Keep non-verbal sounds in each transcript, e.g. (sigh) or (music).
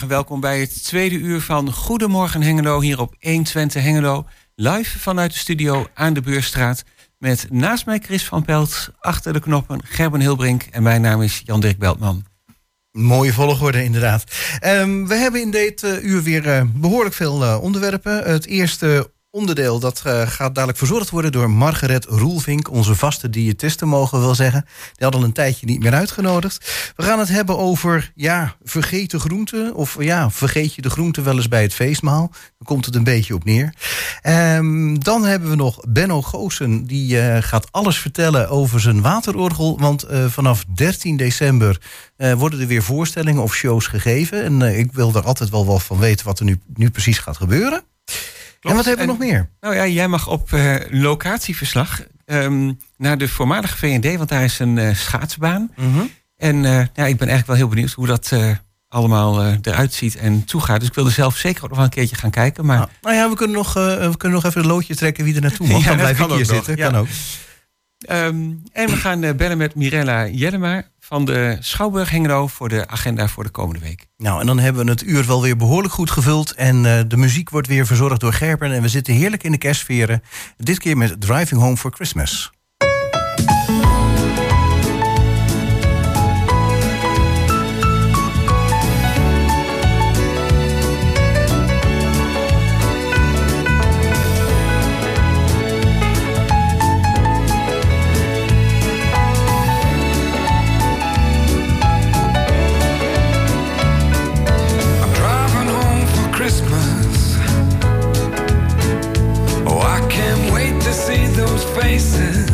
Welkom bij het tweede uur van Goedemorgen Hengelo hier op 120 Hengelo. Live vanuit de studio aan de Beurstraat. Met naast mij Chris van Pelt, achter de knoppen Gerben Hilbrink en mijn naam is Jan-Dirk Beltman. Mooie volgorde, inderdaad. Um, we hebben in dit uh, uur weer uh, behoorlijk veel uh, onderwerpen. Het eerste onderdeel. Dat uh, gaat dadelijk verzorgd worden door Margaret Roelvink, onze vaste diëtiste, mogen we wel zeggen. Die hadden al een tijdje niet meer uitgenodigd. We gaan het hebben over, ja, vergeten groenten. Of ja, vergeet je de groenten wel eens bij het feestmaal. Dan komt het een beetje op neer. Um, dan hebben we nog Benno Goosen. Die uh, gaat alles vertellen over zijn waterorgel. Want uh, vanaf 13 december worden er weer voorstellingen of shows gegeven. En ik wil er altijd wel wat van weten wat er nu, nu precies gaat gebeuren. En wat hebben we nog meer? Nou ja, jij mag op uh, locatieverslag um, naar de voormalige VND, want daar is een uh, schaatsbaan. Mm -hmm. En uh, ja, ik ben eigenlijk wel heel benieuwd hoe dat allemaal eruit ziet en toegaat. Dus ik wilde zelf zeker nog wel een keertje gaan kijken. Maar... Nou, nou ja, we kunnen, nog, we kunnen nog even een loodje trekken wie er naartoe (laughs) mag. ja, dan blijf ik hier zitten. Ja. Kan ook. Um, en we gaan bellen met Mirella Jellema van de Schouwburg Hengelo voor de agenda voor de komende week. Nou, en dan hebben we het uur wel weer behoorlijk goed gevuld. En uh, de muziek wordt weer verzorgd door Gerben. En we zitten heerlijk in de kerstsferen. Dit keer met Driving Home for Christmas. 会死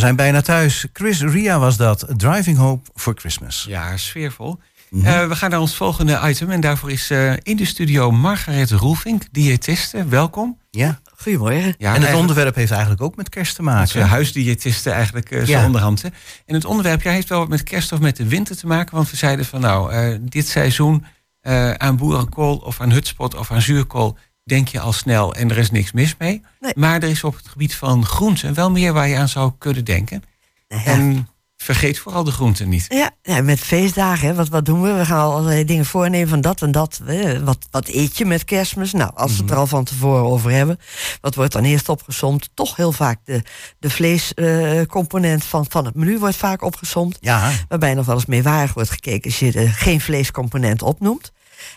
zijn bijna thuis. Chris Ria was dat. Driving Hope for Christmas. Ja, sfeervol. Mhm. Eh, we gaan naar ons volgende item. En daarvoor is eh, in de studio Margaret Roelvink, diëtiste. Welkom. Ja. Goedemorgen. Ja, en het onderwerp heeft eigenlijk ook met kerst te maken. Onze huisdiëtiste eigenlijk eh, zo Ja. onderhand. Hè. En het onderwerp ja, heeft wel wat met kerst of met de winter te maken. Want we zeiden van nou, eh, dit seizoen eh, aan boerenkool of aan hutspot of aan zuurkool... denk je al snel en er is niks mis mee. Nee. Maar er is op het gebied van groenten wel meer waar je aan zou kunnen denken. Nou ja. En vergeet vooral de groenten niet. Ja, ja, met feestdagen, hè, wat, wat doen we? We gaan allerlei dingen voornemen van dat en dat. Eh, Wat, wat eet je met kerstmis? Nou, als we het er al van tevoren over hebben, wat wordt dan eerst opgezomd? Toch heel vaak de, de vleescomponent van, van het menu wordt vaak opgezomd. Ja, Waarbij nog wel eens meewarig wordt gekeken als je er geen vleescomponent opnoemt.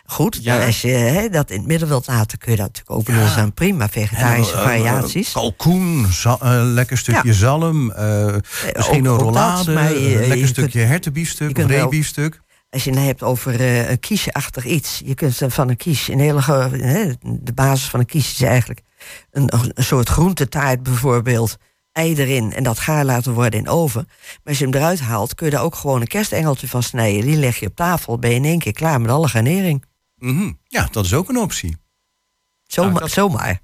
Goed, Ja. nou, als je hè, dat in het midden wilt laten, kun je dat natuurlijk ook bedoelen aan prima vegetarische En, eh, variaties. eh, kalkoen, za- eh, lekker stukje Ja. zalm. misschien ook- een rollade. maar een lekker stukje hertenbiefstuk reebiefstuk. Als je het hebt over eh, een kiesje-achtig iets. Je kunt van een kies een hele. de basis van een kies is eigenlijk een, een soort groentetaart bijvoorbeeld. Ei erin en dat gaar laten worden in oven. Maar als je hem eruit haalt, kun je daar ook gewoon een kerstengeltje van snijden. Die leg je op tafel, ben je in één keer klaar met alle garnering. Mhm. Ja, dat is ook een optie. Zomaar. Nou, dat- zomaar.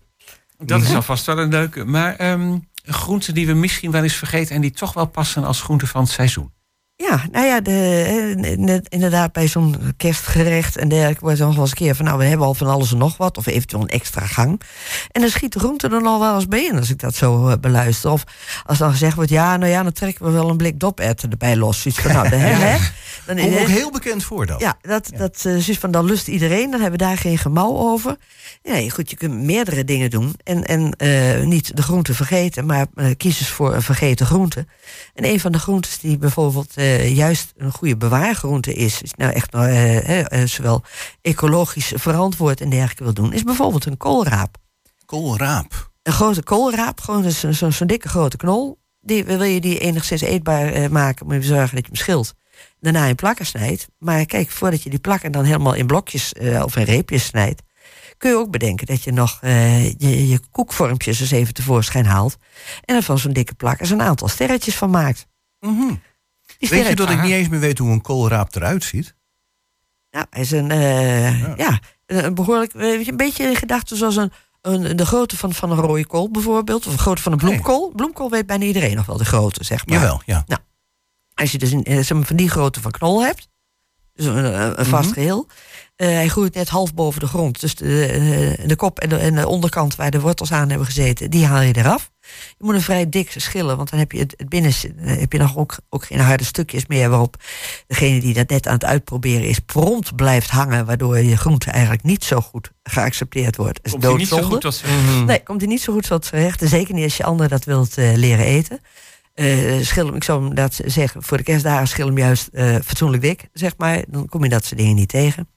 Dat is alvast wel een leuke. Maar ehm groenten die we misschien wel eens vergeten... en die toch wel passen als groenten van het seizoen. Ja, nou ja, de, eh, net- inderdaad, bij zo'n kerstgerecht en dergelijke wordt nog wel eens een keer van, nou, we hebben al van alles en nog wat, of eventueel een extra gang. En dan schiet de groente er nog wel eens bij in, als ik dat zo eh, beluister. Of als dan gezegd wordt, ja, nou ja, dan trekken we wel een blik doperwten erbij los. Zoiets van, nou, (laughs) de, hè, hè? Dan, Komt ook heel bekend voor dat. ja, dat, dat eh, zoiets van, dan lust iedereen, dan hebben we daar geen gemouw over. Nee, goed, je kunt meerdere dingen doen en, en niet de groente vergeten, maar kies eens voor een vergeten groente. En een van de groentes die bijvoorbeeld eh, juist een goede bewaargroente is, is nou echt eh, eh, zowel ecologisch verantwoord en dergelijke wil doen, is bijvoorbeeld een koolraap. Koolraap. Een grote koolraap, gewoon zo'n zo, zo'n dikke grote knol. Die, wil je die enigszins eetbaar maken, moet je zorgen dat je hem schilt. Daarna in plakken snijdt. Maar kijk, voordat je die plakken dan helemaal in blokjes of in reepjes snijdt, kun je ook bedenken dat je nog je, je koekvormpjes eens even tevoorschijn haalt. En er van zo'n dikke plak eens een aantal sterretjes van maakt. Mhm. Die Weet je dat ik niet eens meer weet hoe een koolraap eruit ziet? Nou, hij is een, eh, Ja. ja. een behoorlijk, eh, weet je, een beetje in gedachten zoals een, een, de grootte van, van een rode kool bijvoorbeeld. Of de grootte van een Nee. bloemkool. Bloemkool weet bijna iedereen nog wel de grootte, zeg maar. Jawel, ja. Als je dus een, eh, van die grootte van knol hebt, dus een, vast Mhm. geheel. eh, hij groeit net half boven de grond. Dus de, eh, de kop en de, en de onderkant waar de wortels aan hebben gezeten, die haal je eraf. Je moet een vrij dik schillen, want dan heb je het, eh, heb je nog ook, ook geen harde stukjes meer waarop degene die dat net aan het uitproberen is, prompt blijft hangen, waardoor je groente eigenlijk niet zo goed geaccepteerd wordt. Is Komt die niet zo goed als... eh, Nee, komt hij niet zo goed recht. En Zeker niet als je anderen dat wilt eh, leren eten. Schil hem, ik zou hem dat zeggen, voor de kerstdagen schil hem juist eh, fatsoenlijk dik, zeg maar. Dan kom je dat soort dingen niet tegen.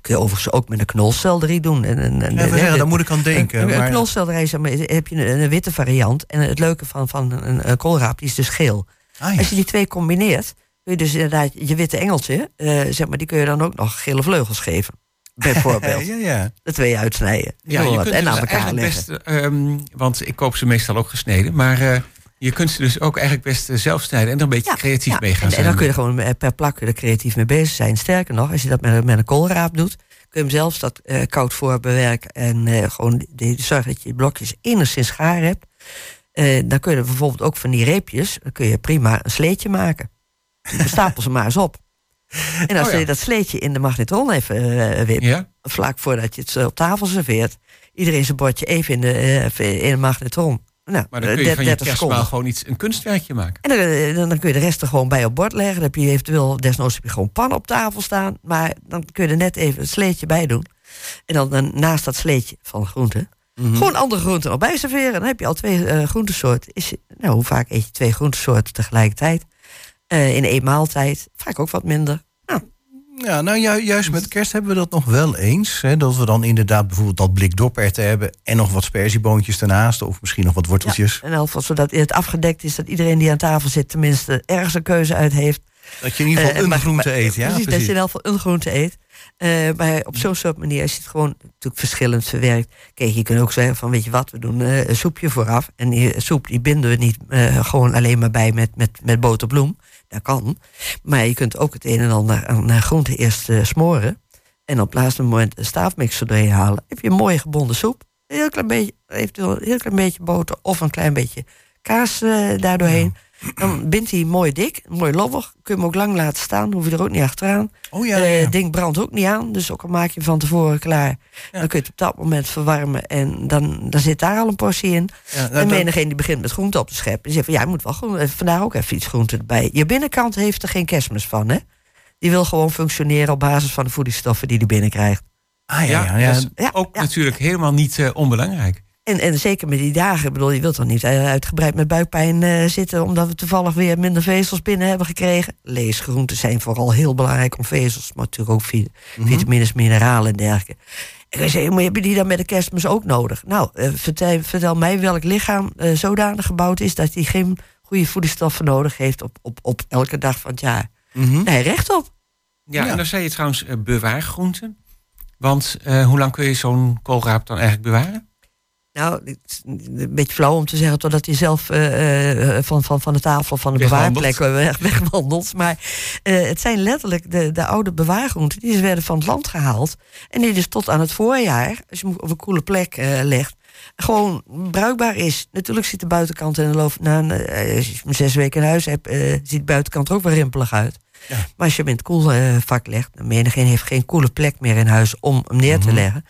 Kun je overigens ook met een knolselderie doen. En, en, en, Ja, we zeggen, daar moet ik aan denken. Een, een, maar- knolselderij zeg maar, is- heb je een, een witte variant. En het leuke van, van een, een koolraap die is dus geel. Ah, ja. Als je die twee combineert, kun je dus inderdaad je witte engeltje, eh, zeg maar, die kun je dan ook nog gele vleugels geven. (laughs) Bijvoorbeeld. ja, ja. De twee uitsnijden. Ja, je kunt en dus aan elkaar leggen. best, ehm, want ik koop ze meestal ook gesneden, maar eh, je kunt ze dus ook eigenlijk best eh, zelf snijden en er een beetje creatief mee gaan en, zijn. en dan kun je gewoon per plak er creatief mee bezig zijn. Sterker nog, als je dat met, een- met een koolraap doet, kun je hem zelfs dat eh, koud voorbewerken en eh, gewoon die, zorg dat je blokjes enigszins gaar hebt. Dan kun je bijvoorbeeld ook van die reepjes, dan kun je prima een sleetje maken. Dan (laughs) stapel ze maar eens op. En als Oh ja. je dat sleetje in de magnetron even eh wipt, Ja? vlak voordat je het op tafel serveert, iedereen zijn bordje even in de, even in de magnetron. Nou, Maar dan kun je eh, van je 30 kerstmaal gewoon iets, een kunstwerkje maken. En dan, eh, dan, dan kun je de rest er gewoon bij op bord leggen. Dan heb je eventueel, desnoods heb je gewoon pan op tafel staan. Maar dan kun je er net even een sleetje bij doen. En dan, dan naast dat sleetje van groenten, Mhm. gewoon andere groenten nog bij serveren. Dan heb je al twee eh groentesoorten. Is, nou, hoe vaak eet je twee groentesoorten tegelijkertijd? Eh, in één maaltijd. Vaak ook wat minder. Ja, nou ju- juist met kerst hebben we dat nog wel eens. Hè, dat we dan inderdaad bijvoorbeeld dat blik doperwten hebben... en nog wat sperzieboontjes ernaast of misschien nog wat worteltjes. En in elk geval zodat het afgedekt is dat iedereen die aan tafel zit... tenminste ergens een keuze uit heeft. Dat je in ieder geval Eh, een maar- groente maar- eet, ja? precies, dat je in ieder geval een groente eet. Eh, maar op zo'n soort manier is het gewoon natuurlijk verschillend verwerkt. Kijk, je kunt ook zeggen van, weet je wat, we doen eh, een soepje vooraf. En die soep die binden we niet gewoon alleen maar bij met, met, met boterbloem. Dat kan. Maar je kunt ook het een en ander aan eh, groente eerst eh, smoren. En op het laatste moment een staafmixer doorheen halen. heb je een mooie gebonden soep. Een heel klein beetje, eventueel een heel klein beetje boter of een klein beetje kaas eh daardoorheen. Dan bindt hij mooi dik, mooi lobbig. Kun je hem ook lang laten staan, hoef je er ook niet achteraan. Oh ja, Eh, ja. Ding brandt ook niet aan, dus ook al maak je hem van tevoren klaar. Dan kun je het op dat moment verwarmen en dan, dan zit daar al een portie in. ja nou, en dat- menigeen die begint met groente op te scheppen. Die zegt van ja, je moet wel groente, vandaar ook even iets groente erbij. Je binnenkant heeft er geen kerstmis van, hè? Die wil gewoon functioneren op basis van de voedingsstoffen die die binnenkrijgt. ah, ja, ja, ja. dat is Ja, ook ja. natuurlijk helemaal niet eh, onbelangrijk. En, en zeker met die dagen, ik bedoel, je wilt dan niet eh, uitgebreid met buikpijn eh, zitten, omdat we toevallig weer minder vezels binnen hebben gekregen. Leesgroenten zijn vooral heel belangrijk om vezels, maar natuurlijk ook Mhm. vitamines, mineralen en dergelijke. En ik zei, maar heb je die dan met de kerstmis ook nodig? Nou, eh, vertel, vertel mij welk lichaam eh, zodanig gebouwd is dat hij geen goede voedingsstoffen nodig heeft op, op, op elke dag van het jaar. Mhm. Nee, rechtop. Ja, Ja. en dan zei je trouwens bewaargroenten. Want eh, hoe lang kun je zo'n koolraap dan eigenlijk bewaren? Nou, het is een beetje flauw om te zeggen totdat hij zelf eh, eh, van, van, van de tafel van de bewaarplek weg, wegwandelt. Maar eh, het zijn letterlijk de, de oude bewaargroenten. Die werden van het land gehaald. En die dus tot aan het voorjaar, als je hem op een koele plek eh, legt, gewoon bruikbaar is. Natuurlijk ziet de buitenkant in de loop na een, eh, als je hem zes weken in huis hebt, eh, ziet de buitenkant er ook wel rimpelig uit. Ja. Maar als je hem in het koelvak legt, dan menigeen heeft geen koele plek meer in huis om hem neer te Mhm. leggen.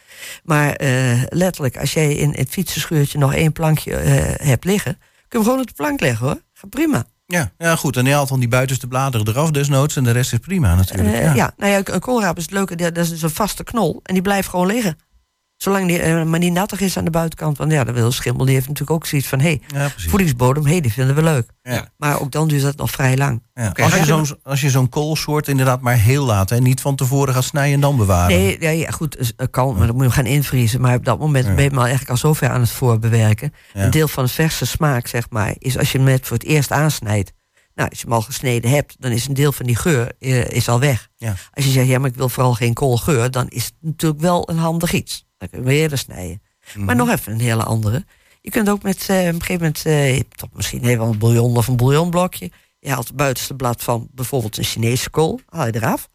Maar eh, letterlijk, als jij in het fietsenschuurtje nog één plankje hebt liggen, kun je hem gewoon op de plank leggen hoor. Gaat prima. Ja, ja, goed. En je haalt dan die buitenste bladeren eraf desnoods en de rest is prima natuurlijk. Ja. ja. nou ja, een koolraap is het leuke, dat is dus een vaste knol en die blijft gewoon liggen. Zolang die eh, maar niet nattig is aan de buitenkant. Want ja, dan wil een schimmel, die heeft natuurlijk ook zoiets van... hé, hey, Ja, voedingsbodem, hé, hey, die vinden we leuk. Ja. Maar ook dan duurt dat nog vrij lang. Ja. Als, je zo'n, als je zo'n koolsoort inderdaad maar heel laat... en niet van tevoren gaat snijden en dan bewaren. Nee, ja, ja, goed, dat kan, maar dan moet je hem gaan invriezen. Maar op dat moment ben je al eigenlijk al zover aan het voorbewerken. Een deel van de verse smaak, zeg maar, is als je hem net voor het eerst aansnijdt. Nou, als je hem al gesneden hebt, dan is een deel van die geur eh, is al weg. Ja. Als je zegt, ja, maar ik wil vooral geen koolgeur, dan is het natuurlijk wel een handig iets. Dan kun je hem eerder snijden. Mhm. Maar nog even een hele andere. Je kunt ook met, eh, op een gegeven moment, je hebt toch misschien even een bouillon of een bouillonblokje. Je haalt het buitenste blad van bijvoorbeeld een Chinese kool, haal je eraf.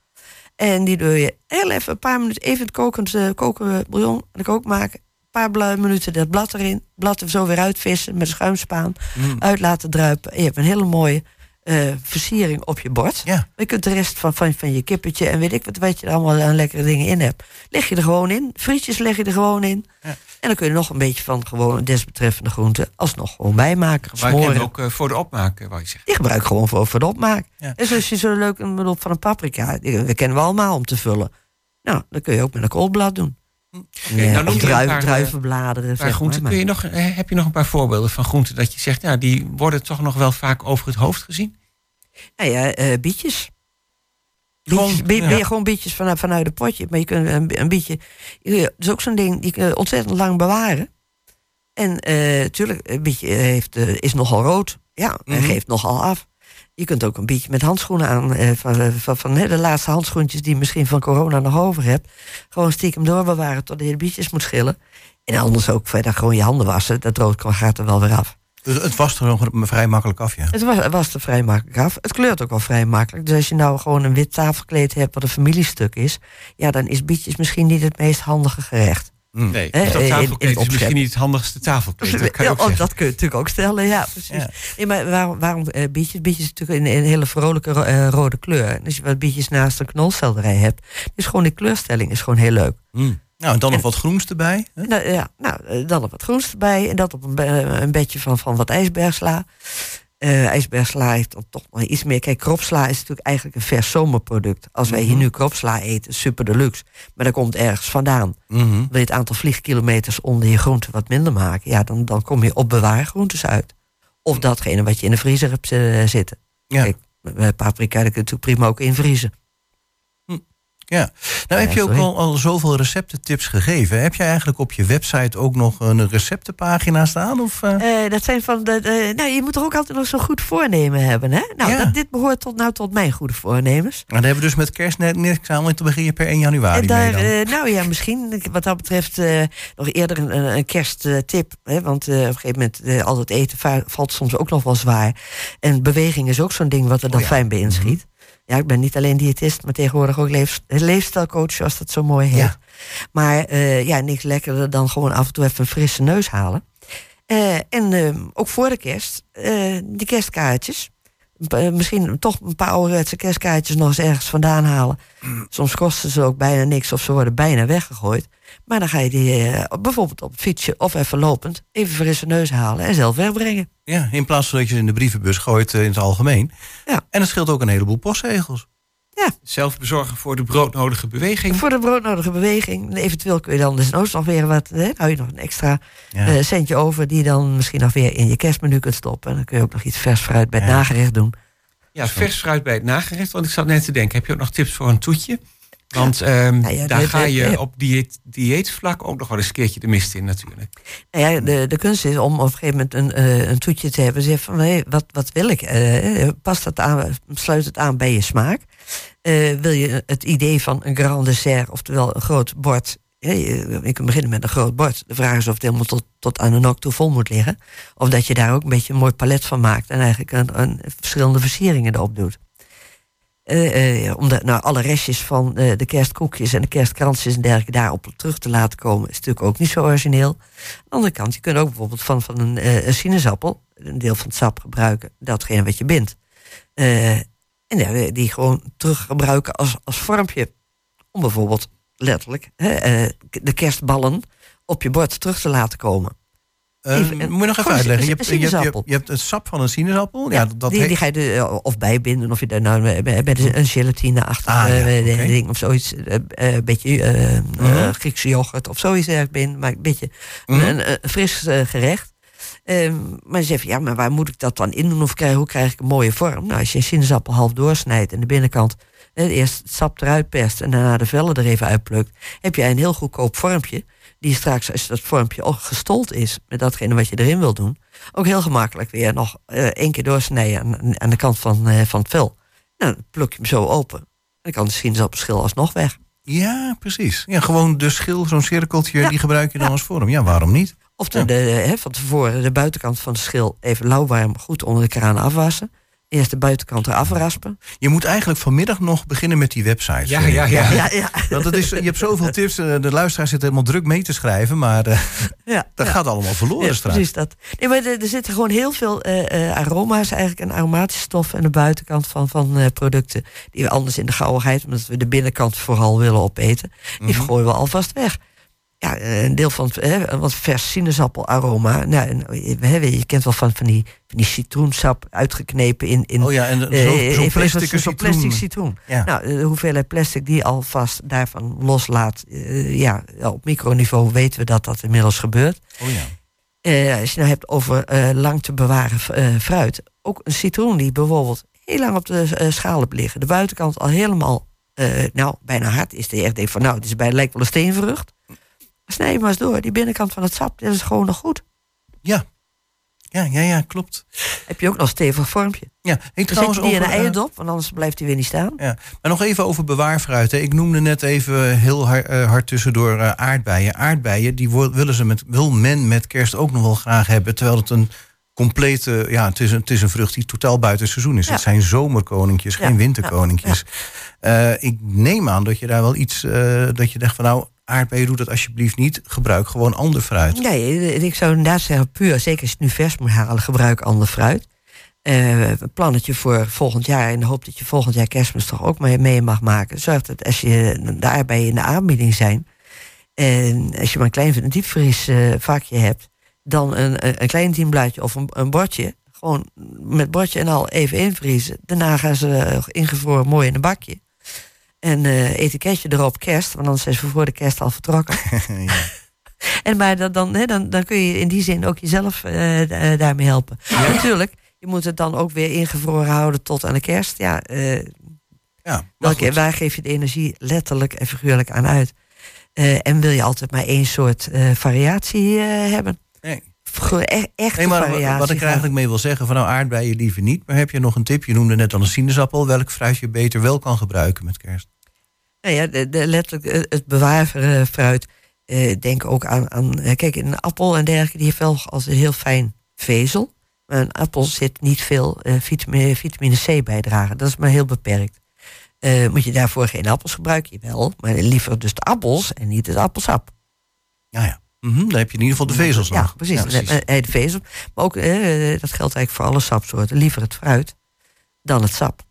En die doe je heel even een paar minuten, even het kokend, koken bouillon aan de kook maken. Een paar minuten dat blad erin. Blad er zo weer uitvissen met een schuimspaan. Mm. Uit laten druipen. En je hebt een hele mooie eh, versiering op je bord. Ja. Je kunt de rest van, van, van je kippetje en weet ik wat, wat je er allemaal aan lekkere dingen in hebt. Leg je er gewoon in. Frietjes leg je er gewoon in. Ja. En dan kun je nog een beetje van gewoon desbetreffende groenten alsnog gewoon bijmaken. Maar ik Smoren. hem ook eh, voor de opmaak, eh, wou je. Die gebruik ik gewoon voor, voor de opmaak. Ja. En zoals je zo leuk een bedoel, van een paprika, die we kennen we allemaal om te vullen. Nou, dan kun je ook met een koolblad doen. Nou Ja, noem druif, een paar, eh, druivenbladeren. Maar zeg groenten, maar. kun je nog, eh, heb je nog een paar voorbeelden van groenten dat je zegt, ja, die worden toch nog wel vaak over het hoofd gezien? Nou ja, eh, bietjes. Gewoon, Bietjes, bi- ja. ben je gewoon bietjes vanuit, vanuit het potje. Maar je kunt een, een bietje... ja, Dat is ook zo'n ding, die kun je ontzettend lang bewaren. En eh tuurlijk, een bietje heeft, eh, is nogal rood. Ja, en Mhm. geeft nogal af. Je kunt ook een beetje met handschoenen aan. eh, van eh, van, van hè, de laatste handschoentjes die je misschien van corona nog over hebt. Gewoon stiekem doorbewaren tot je de bietjes moet schillen. En anders ook verder gewoon je handen wassen. Dat rood gaat er wel weer af. Dus het was er nog vrij makkelijk af, ja. Het was, het was er vrij makkelijk af. Het kleurt ook wel vrij makkelijk. Dus als je nou gewoon een wit tafelkleed hebt wat een familiestuk is, ja, dan is bietjes misschien niet het meest handige gerecht. Mm. Nee, Hè, dus dat tafelkleed is misschien niet het handigste tafelkleed. Dat kan je Ja, ook oh, dat kun je natuurlijk ook stellen, ja, precies. Ja. Nee, maar waarom, waarom eh, bietjes? Bietjes is natuurlijk een, een hele vrolijke ro- eh, rode kleur. Als je wat bietjes naast een knolselderij hebt, is gewoon die kleurstelling is gewoon heel leuk. Mm. Nou, en dan nog wat groens erbij. Hè? Nou, ja, nou, eh, dan op wat groens erbij. En dat op een, be- een bedje van, van wat ijsbergsla. Eh ijsbergsla heeft dan toch nog iets meer. Kijk, kropsla is natuurlijk eigenlijk een vers zomerproduct. Als wij hier Mhm. nu kropsla eten, super deluxe. Maar dat komt ergens vandaan. Mhm. Wil je het aantal vliegkilometers onder je groente wat minder maken? Ja, dan, dan kom je op bewaargroentes uit. Of datgene wat je in de vriezer hebt eh, zitten. Ja. Kijk, eh, paprika, dat kun je natuurlijk prima ook invriezen. Ja, nou heb je ook al, al zoveel receptentips gegeven. Heb jij eigenlijk op je website ook nog een receptenpagina staan? Of, eh? Eh, dat zijn van de, nou, je moet toch ook altijd nog zo'n goed voornemen hebben, hè? Nou, Ja. dat, dit behoort tot, nou tot mijn goede voornemens. Nou, daar hebben we dus met kerst net niks aan, want dan begin je per 1 januari daar, mee dan. eh, nou ja, misschien wat dat betreft nog eerder een, kersttip. Hè, want op een gegeven moment, al het eten va- valt soms ook nog wel zwaar. En beweging is ook zo'n ding wat er dan Oh ja. fijn bij inschiet. Ja, ik ben niet alleen diëtist, maar tegenwoordig ook leef, leefstijlcoach, zoals dat zo mooi heet. Ja. Maar eh, ja, niks lekkerder dan gewoon af en toe even een frisse neus halen. Eh, en eh, ook voor de kerst, eh de kerstkaartjes. Misschien toch een paar ouderwetse kerstkaartjes nog eens ergens vandaan halen. Soms kosten ze ook bijna niks of ze worden bijna weggegooid. Maar dan ga je die eh, bijvoorbeeld op het fietsje of even lopend even frisse neus halen en zelf wegbrengen. Ja, in plaats van dat je ze in de brievenbus gooit eh, in het algemeen. Ja. En dat scheelt ook een heleboel postzegels. Zelf bezorgen voor de broodnodige beweging. Voor de broodnodige beweging. En eventueel kun je dan dus ook nog weer wat. Hè, hou je nog een extra Ja. eh, centje over. Die je dan misschien nog weer in je kerstmenu kunt stoppen. En dan kun je ook nog iets vers fruit bij het Ja. nagerecht doen. Ja, vers fruit bij het nagerecht. Want ik zat net te denken, heb je ook nog tips voor een toetje? Want ehm, Nou ja, daar de- ga je de- op dieet, dieetvlak ook nog wel eens een keertje de mist in natuurlijk. Nou ja, de, de kunst is om op een gegeven moment een, eh, een toetje te hebben. Zeg van, hé, wat, wat wil ik? Eh, past dat aan, sluit het aan bij je smaak? Wil je het idee van een grand dessert, oftewel een groot bord... je, je kunt beginnen met een groot bord. De vraag is of het helemaal tot, tot aan de nok toe vol moet liggen. Of dat je daar ook een beetje een mooi palet van maakt... en eigenlijk een, een verschillende versieringen erop doet. Eh, eh, om de, nou, alle restjes van eh, de kerstkoekjes en de kerstkransjes en dergelijke daarop terug te laten komen, is natuurlijk ook niet zo origineel. Aan de andere kant, je kunt ook bijvoorbeeld van, van een, sinaasappel een deel van het sap gebruiken, datgene wat je bindt. En die gewoon terug gebruiken als, als vormpje. Om bijvoorbeeld letterlijk de kerstballen op je bord terug te laten komen. Eh, even- een- moet je nog even uitleggen. Je hebt, je, hebt, je, hebt, je hebt het sap van een sinaasappel. Ja, dat die, ga je er, eh, of bijbinden, of je daar nou met, met een gelatine-achtig Ah, ja, eh, oké. ding of zoiets. eh, eh, Een beetje eh, eh, Mhm. Griekse yoghurt of zoiets erg binnen. Maar een beetje Mhm. een, een fris eh, gerecht. Ehm, maar je zegt, ja, maar waar moet ik dat dan in doen? Of krijg, hoe krijg ik een mooie vorm? Nou, als je een sinaasappel half doorsnijdt en de binnenkant eh, eerst het sap eruit perst en daarna de vellen er even uitplukt, heb je een heel goedkoop vormpje. Die straks, als dat vormpje al gestold is met datgene wat je erin wil doen, ook heel gemakkelijk weer nog eh, één keer doorsnijden aan, aan de kant van, eh, van het vel. Nou, dan pluk je hem zo open. En dan kan de sinaasappelschil alsnog weg. Ja, precies. Ja, gewoon de schil, zo'n cirkeltje, Ja. die gebruik je dan Ja. als vorm. Ja, waarom niet? Of de, Ja. de, hè, van tevoren de buitenkant van de schil even lauwwarm goed onder de kraan afwassen. Eerst de buitenkant eraf raspen. Je moet eigenlijk vanmiddag nog beginnen met die website. Ja, ja, ja. Ja, ja. Want het is, je hebt zoveel tips. eh, De luisteraar zit helemaal druk mee te schrijven. Maar eh, (laughs) ja, dat ja. gaat allemaal verloren Ja, straks. precies dat. Nee, maar er, er zitten gewoon heel veel eh, eh, aroma's eigenlijk en aromatische stoffen aan de buitenkant van, van eh, producten. Die we anders in de gauwigheid, omdat we de binnenkant vooral willen opeten, die Mhm. gooien we alvast weg. Ja, eh, een deel van hè, wat vers sinaasappel-aroma. Nou, eh, hè, je kent wel van, van, die, van die citroensap uitgeknepen in, in Oh ja, en eh, zo'n zo plastic plastic citroen. Ja. Nou, de hoeveelheid plastic die alvast daarvan loslaat, eh, ja, op microniveau weten we dat dat inmiddels gebeurt. Oh ja. Eh, als je nou hebt over eh, lang te bewaren eh, fruit. Ook een citroen die bijvoorbeeld heel lang op de eh, schaal hebt liggen. De buitenkant al helemaal, eh, nou, bijna hard is. Je echt van, nou, het is bij, lijkt wel een steenvrucht. Snij maar eens door. Die binnenkant van het sap, dat is gewoon nog goed. Ja. Ja, ja, ja, klopt. Heb je ook nog een stevig vormpje. Ja, ik Dan zet trouwens je die in een over, eh, eierdop, want anders blijft hij weer niet staan. Ja, maar nog even over bewaarfruit. Hè. Ik noemde net even heel hard, eh, hard tussendoor eh, aardbeien. Aardbeien, die willen ze met, wil men met kerst ook nog wel graag hebben. Terwijl het een complete, ja, het is een, het is een vrucht die totaal buiten seizoen is. Ja. Het zijn zomerkoninkjes, Ja, geen winterkoninkjes. Eh, ik neem aan dat je daar wel iets, eh, dat je dacht van nou, aardbeien doe dat alsjeblieft niet. Gebruik gewoon ander fruit. Nee, eh, ik zou inderdaad zeggen, puur, zeker als je het nu vers moet halen, gebruik ander fruit. Eh, een plannetje voor volgend jaar, in de hoop dat je volgend jaar kerstmis toch ook mee, mee mag maken. Zorg dat als je de aardbeien in de aanbieding zijn, en als je maar een klein diepvries eh, vakje hebt, dan een, een klein dienblaadje of een, een bordje, gewoon met bordje en al even invriezen. Daarna gaan ze eh, ingevroren mooi in een bakje. En eh, etiketje erop kerst, want anders zijn ze voor de kerst al vertrokken. (laughs) ja. (laughs) En maar dan, dan, hè, dan, dan kun je in die zin ook jezelf eh, eh, daarmee helpen. Natuurlijk, je moet het dan ook weer ingevroren houden tot aan de kerst. Ja, Ja, Welke, waar geef je de energie letterlijk en figuurlijk aan uit? En wil je altijd maar één soort variatie hebben? Nee. E- echte Nee, maar wat- variatie. wat ik er eigenlijk mee wil zeggen, van nou aardbeien liever niet. Maar heb je nog een tip? Je noemde net al een sinaasappel. Welk fruit je beter wel kan gebruiken met kerst? Nou ja, de, de, letterlijk eh, het bewaarfruit. eh denk ook aan, aan eh, kijk, een appel en dergelijke, die heeft wel als een heel fijn vezel. Maar een appel zit niet veel vitamine, vitamine C bijdragen. Dat is maar heel beperkt. Moet je daarvoor geen appels gebruiken? Wel, maar liever dus de appels en niet het appelsap. Ja, ja. Mhm, dan heb je in ieder geval de vezels Ja, nog. precies. Ja, Eh, eh, de vezel. Maar ook, dat geldt eigenlijk voor alle sapsoorten. Liever het fruit dan het sap.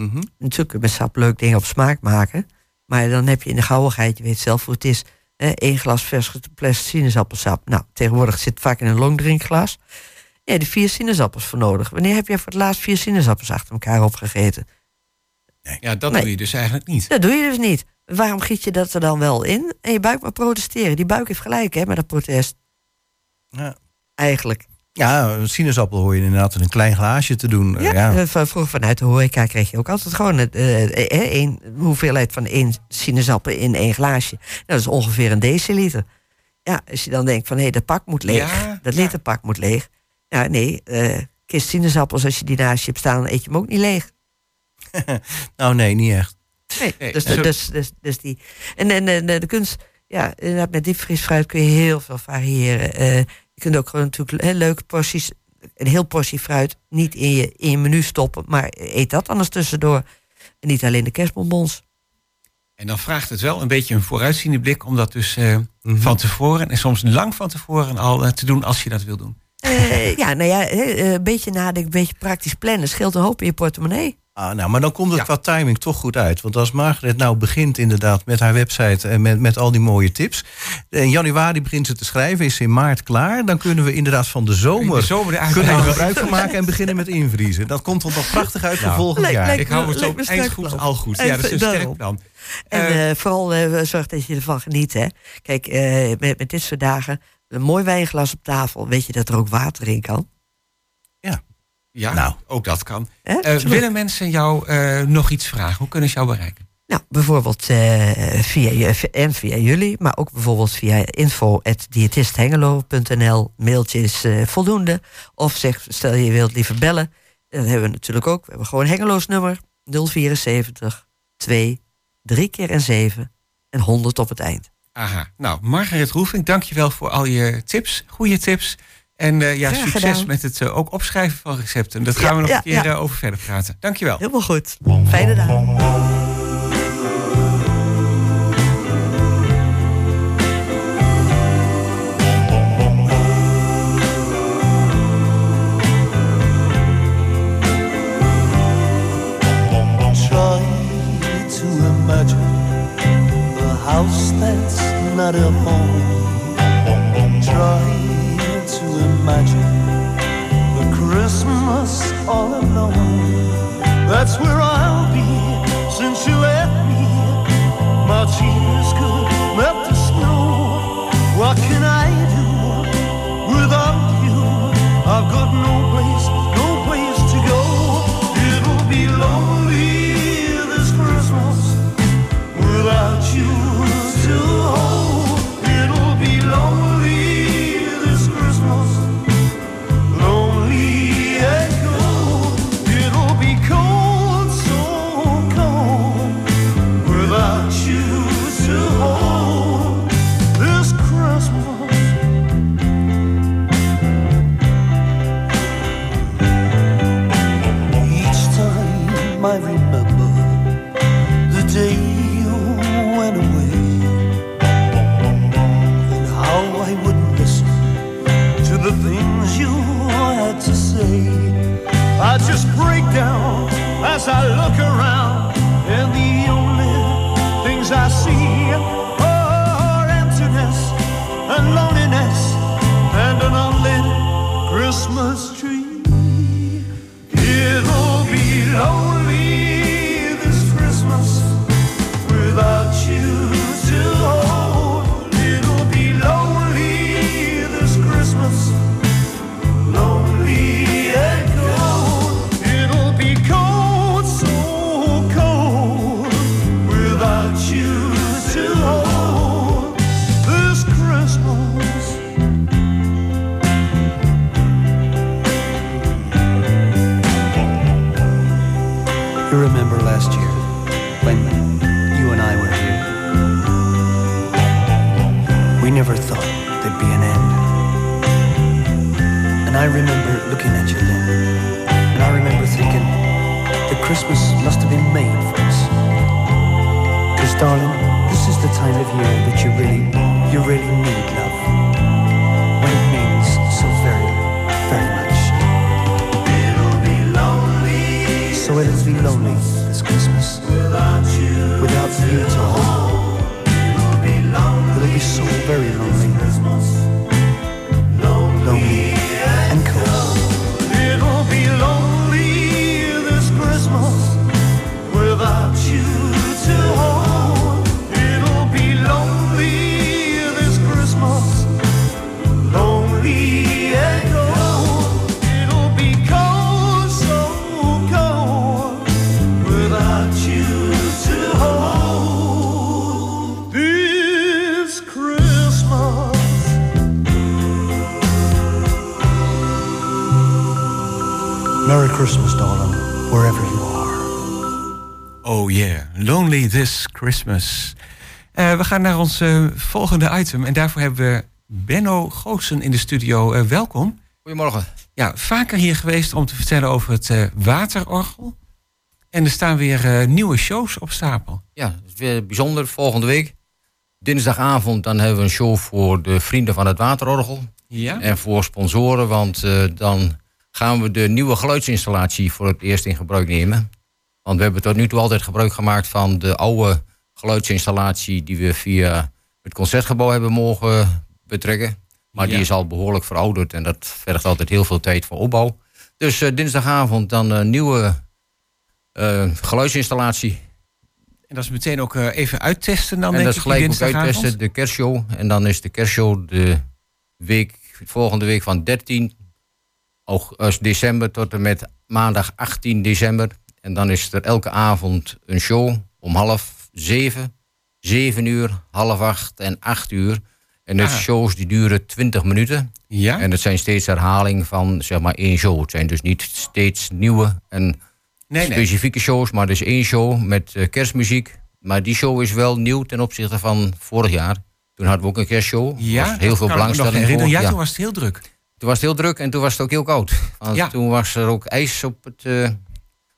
Mhm. Natuurlijk kun je met sap leuk dingen op smaak maken. Maar dan heb je in de gauwigheid, je weet zelf hoe het is. Hè, één glas vers geplest sinaasappelsap. Nou, tegenwoordig zit het vaak in een longdrinkglas. Ja, die vier sinaasappels voor nodig. Wanneer heb je voor het laatst vier sinaasappels achter elkaar opgegeten? Ja, dat Nee. doe je dus eigenlijk niet. Dat doe je dus niet. Waarom giet je dat er dan wel in? En je buik maar protesteren. Die buik heeft gelijk hè, met dat protest. Ja. Eigenlijk. Ja, een sinaasappel hoor je inderdaad in een klein glaasje te doen. Ja, ja. eh, van- vroeger vanuit de horeca kreeg je ook altijd gewoon het, eh, eh, één hoeveelheid van één sinaasappel in één glaasje. Nou, dat is ongeveer een deciliter. Ja, als je dan denkt van hé, dat pak moet leeg, Ja, dat ja. literpak moet leeg. Ja, nee, eh kist sinaasappels, als je die naast je hebt staan, dan eet je hem ook niet leeg. (laughs) Nou nee, niet echt. Nee, Nee, dus, zo- dus, dus, dus die. En, en, en de, kunst, ja, inderdaad, met diepvriesfruit kun je heel veel variëren. Eh, je kunt ook gewoon natuurlijk hè, leuke porties, een heel portie fruit, niet in je, in je menu stoppen, maar eet dat anders tussendoor. En niet alleen de kerstbonbons. En dan vraagt het wel een beetje een vooruitziende blik om dat dus eh, Mhm. van tevoren en soms lang van tevoren al eh, te doen als je dat wil doen. Eh, ja, nou ja, hè, eh, een beetje nadenken, een beetje praktisch plannen, scheelt een hoop in je portemonnee. Ah, nou, maar dan komt het Ja. qua timing toch goed uit. Want als Margaret nou begint inderdaad met haar website en met, met al die mooie tips. In januari begint ze te schrijven, is ze in maart klaar. Dan kunnen we inderdaad van de zomer, de zomer de kunnen we gebruik van maken en beginnen met invriezen. Dat komt ons nog prachtig uit voor Nou, volgend jaar. Ik hou het zo eind goed plan. al goed. Ja, dat is een sterk plan. En Eh, eh, vooral eh, zorg dat je ervan geniet. Hè. Kijk, eh, met, met dit soort dagen, een mooi wijnglas op tafel. Weet je dat er ook water in kan? Ja, nou. ook dat kan. Eh, willen mensen jou eh, nog iets vragen? Hoe kunnen ze jou bereiken? Nou, bijvoorbeeld eh, via, en via jullie, maar ook bijvoorbeeld via info.diëtisthengelo.nl. Mailtje is eh, voldoende. Of zeg, stel je wilt liever bellen. Dan hebben we natuurlijk ook. We hebben gewoon Hengeloos nummer 074 2 3 keer en 7 en 100 op het eind. Aha. Nou, Margaret Roefing, dankjewel voor al je tips. Goede tips. En eh, ja, Graag succes gedaan. met het eh, ook opschrijven van recepten. Dat gaan Ja, we nog ja, een keer ja. eh, over verder praten. Dankjewel. Helemaal goed. Fijne dag. Try to imagine a house that's not a home. Try to imagine the Christmas all alone. That's where I'll be since you left me. My tears could melt the snow. What can I do without you? I've got no no Christmas. Eh, we gaan naar ons eh, volgende item. En daarvoor hebben we Benno Goossen in de studio. Eh, welkom. Goedemorgen. Ja, vaker hier geweest om te vertellen over het waterorgel. En er staan weer nieuwe shows op stapel. Ja, het is weer bijzonder. Volgende week, dinsdagavond, dan hebben we een show voor de vrienden van het Waterorgel. Ja? En voor sponsoren, want dan gaan we de nieuwe geluidsinstallatie voor het eerst in gebruik nemen. Want we hebben tot nu toe altijd gebruik gemaakt van de oude geluidsinstallatie die we via het concertgebouw hebben mogen betrekken. Maar Ja. die is al behoorlijk verouderd en dat vergt altijd heel veel tijd voor opbouw. Dus eh, dinsdagavond dan een nieuwe eh, geluidsinstallatie. En dat is meteen ook eh, even uittesten dan, en denk dat is gelijk ook uittesten, de kerstshow. En dan is de kerstshow de week, volgende week van 13 aug- eh, december tot en met maandag 18 december. En dan is er elke avond een show om half zeven, zeven uur, half acht en acht uur. En de Ah. shows die duren 20 minuten. Ja? En het zijn steeds herhaling van zeg maar één show. Het zijn dus niet steeds nieuwe en nee, nee. specifieke shows, maar is één show met eh, kerstmuziek. Maar die show is wel nieuw ten opzichte van vorig jaar. Toen hadden we ook een kerstshow. Er Ja, was heel veel belangstelling voor. Ja, Ja, toen was het heel druk. Toen was het heel druk en toen was het ook heel koud. Want Ja. toen was er ook ijs op, het, eh,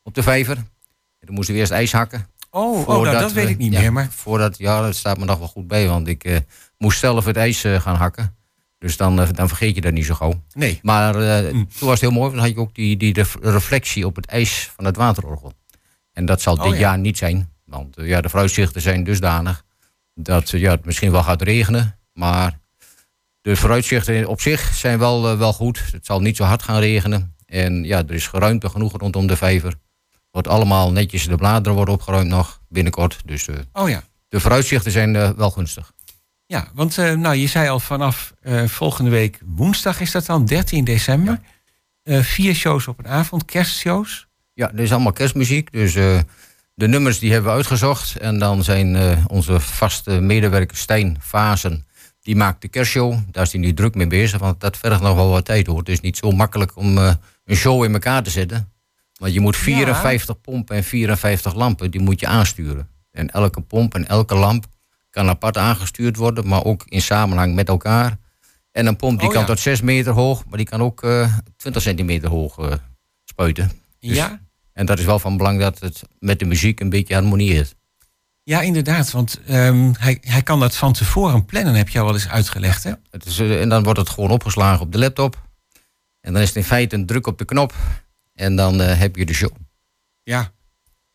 op de vijver. En toen moesten we eerst ijs hakken. Oh, oh nou, voordat dat weet we- ik niet ja, meer. Maar Voordat, ja, dat staat me nog wel goed bij. Want ik eh, moest zelf het ijs eh, gaan hakken. Dus dan, eh, dan vergeet je dat niet zo gauw. nee. Maar Mm. toen was het heel mooi, want dan had je ook die, die ref- reflectie op het ijs van het waterorgel. En dat zal Oh, dit ja. jaar niet zijn, want ja, de vooruitzichten zijn dusdanig dat ja, het misschien wel gaat regenen. Maar de vooruitzichten op zich zijn wel, wel goed. Het zal niet zo hard gaan regenen. En ja, er is ruimte genoeg rondom de vijver. Wordt allemaal netjes, de bladeren worden opgeruimd nog binnenkort. Dus eh, Oh ja. de vooruitzichten zijn eh, wel gunstig. Ja, want eh, nou, je zei al vanaf volgende week woensdag is dat dan, 13 december. Vier shows op een avond, kerstshows. Ja, er is allemaal kerstmuziek. Dus de nummers die hebben we uitgezocht. En dan zijn onze vaste medewerker Stijn Vazen. Die maakt de kerstshow. Daar is hij nu druk mee bezig. Want dat vergt nog wel wat tijd hoor. Het is niet zo makkelijk om een show in elkaar te zetten. Want je moet 54 pompen en 54 lampen. Die moet je aansturen. En elke pomp en elke lamp kan apart aangestuurd worden. Maar ook in samenhang met elkaar. En een pomp die Oh, kan ja. tot 6 meter hoog. Maar die kan ook eh 20 centimeter hoog eh, spuiten. Dus- Ja? En dat is wel van belang dat het met de muziek een beetje harmonieert. ja, inderdaad. Want ehm, hij, hij kan dat van tevoren plannen, heb je al wel eens uitgelegd. Hè? Het is, eh, en dan wordt het gewoon opgeslagen op de laptop. En dan is het in feite een druk op de knop. En dan eh, heb je de show. Ja.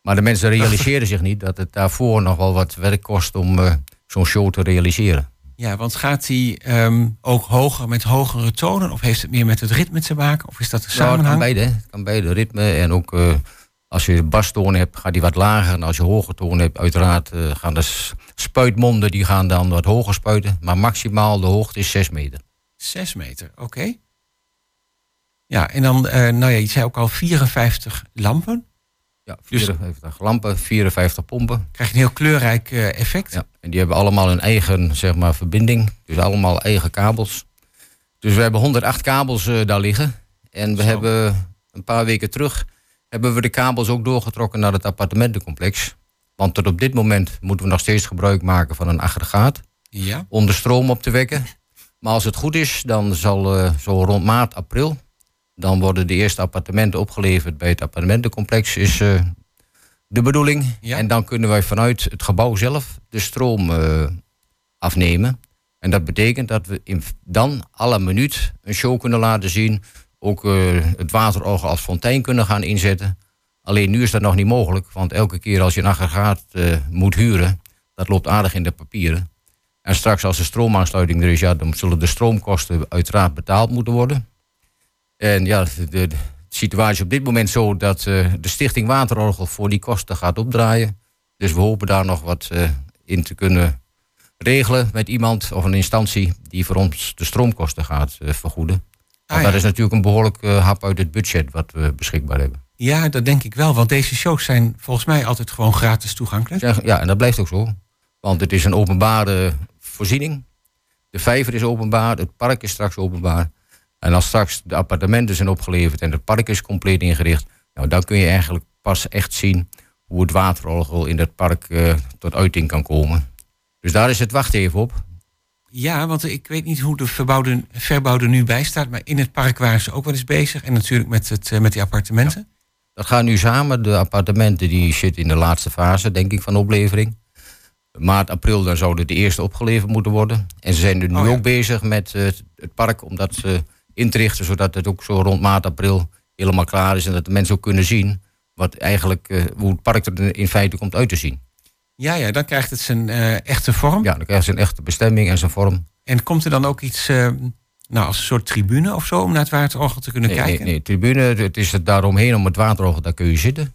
Maar de mensen realiseren (laughs) zich niet dat het daarvoor nog wel wat werk kost om eh, zo'n show te realiseren. ja, want gaat hij ehm, ook hoger met hogere tonen? Of heeft het meer met het ritme te maken? Of is dat de Ja, het kan samenhang? beide. Het kan beide. Ritme en ook eh, als je bastonen hebt, gaat die wat lager. En als je hoge tonen hebt, uiteraard gaan de spuitmonden die gaan dan wat hoger spuiten. Maar maximaal de hoogte is 6 meter. Zes meter, oké. Ja, en dan, eh, nou ja, je zei ook al 54 lampen. Ja, Dus- 54 lampen, 54 pompen. Krijg je een heel kleurrijk eh, effect. Ja, en die hebben allemaal hun eigen zeg maar, verbinding. Dus allemaal eigen kabels. Dus we hebben 108 kabels eh, daar liggen. En we Zo. hebben een paar weken terug... hebben we de kabels ook doorgetrokken naar het appartementencomplex. Want tot op dit moment moeten we nog steeds gebruik maken van een aggregaat... Ja. om de stroom op te wekken. Maar als het goed is, dan zal zo rond maart, april... dan worden de eerste appartementen opgeleverd bij het appartementencomplex. Is, eh, de bedoeling. Ja. En dan kunnen wij vanuit het gebouw zelf de stroom eh, afnemen. En dat betekent dat we in, dan alle minuut een show kunnen laten zien. Ook eh, het waterorgel als fontein kunnen gaan inzetten. Alleen nu is dat nog niet mogelijk. Want elke keer als je een aggregaat moet huren, dat loopt aardig in de papieren. En straks als de stroomaansluiting er is, ja, dan zullen de stroomkosten uiteraard betaald moeten worden. En ja, de, de situatie op dit moment zo dat eh, de Stichting Waterorgel voor die kosten gaat opdraaien. Dus we hopen daar nog wat eh, in te kunnen regelen met iemand of een instantie die voor ons de stroomkosten gaat eh, vergoeden. Want Ah, dat is natuurlijk een behoorlijk eh, hap uit het budget wat we beschikbaar hebben. Ja, dat denk ik wel. Want deze shows zijn volgens mij altijd gewoon gratis toegankelijk. Ja, ja, en dat blijft ook zo. Want het is een openbare voorziening. De vijver is openbaar, het park is straks openbaar. En als straks de appartementen zijn opgeleverd en het park is compleet ingericht, nou, dan kun je eigenlijk pas echt zien hoe het waterorgel in het park eh, tot uiting kan komen. Dus daar is het wacht even op. Ja, want ik weet niet hoe de verbouwde, verbouw er nu bij staat. Maar in het park waren ze ook wel eens bezig. En natuurlijk met, het, eh, met die appartementen. Dat gaat nu samen. De appartementen die zitten in de laatste fase, denk ik, van oplevering. Maart, april, dan zouden de eerste opgeleverd moeten worden. En ze zijn er nu Oh ja. ook bezig met eh, het park om dat eh, in te richten, zodat het ook zo rond maart, april helemaal klaar is. En dat de mensen ook kunnen zien wat eigenlijk, eh, hoe het park er in feite komt uit te zien. Ja, ja, dan krijgt het zijn eh, echte vorm. Ja, dan krijgt ze een echte bestemming en zijn vorm. En komt er dan ook iets, eh, nou, als een soort tribune of zo, om naar het waterorgel te kunnen Nee, nee, kijken? nee, tribune, het is het daaromheen om het waterorgel, daar kun je zitten.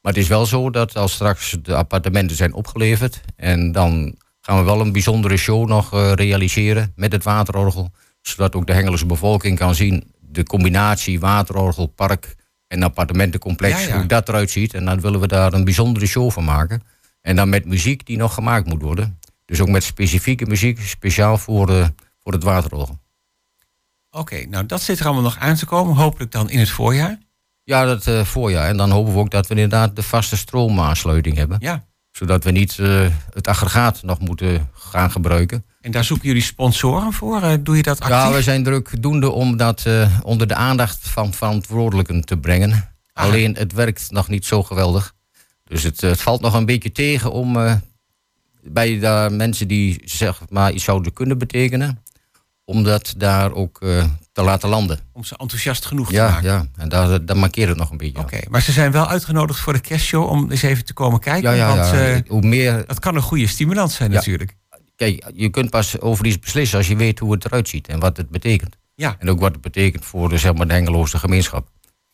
Maar het is wel zo dat als straks de appartementen zijn opgeleverd... en dan gaan we wel een bijzondere show nog realiseren met het waterorgel... zodat ook de Hengelse bevolking kan zien... de combinatie waterorgel, park en appartementencomplex, Ja, ja. hoe dat eruit ziet. En dan willen we daar een bijzondere show van maken. En dan met muziek die nog gemaakt moet worden. Dus ook met specifieke muziek, speciaal voor, eh, voor het waterorgel. Oké, nou dat zit er allemaal nog aan te komen. Hopelijk dan in het voorjaar. Ja, dat eh, voorjaar. En dan hopen we ook dat we inderdaad de vaste stroomaansluiting hebben. Ja, Zodat we niet eh, het aggregaat nog moeten gaan gebruiken. en daar zoeken jullie sponsoren voor. Eh, doe je dat actief? Ja, we zijn drukdoende om dat eh, onder de aandacht van verantwoordelijken te brengen. Ah. Alleen het werkt nog niet zo geweldig. Dus het, het valt nog een beetje tegen om bij de mensen die zeg maar iets zouden kunnen betekenen, om dat daar ook te laten landen. Om ze enthousiast genoeg te maken. ja, en daar, daar markeert het nog een beetje. Oké, maar ze zijn wel uitgenodigd voor de kerstshow om eens even te komen kijken. Ja, ja, want ja. eh, hoe meer dat kan een goede stimulans zijn Ja. natuurlijk. Kijk, je kunt pas over iets beslissen als je weet hoe het eruit ziet en wat het betekent. Ja. En ook wat het betekent voor de, zeg maar, de Hengeloze gemeenschap.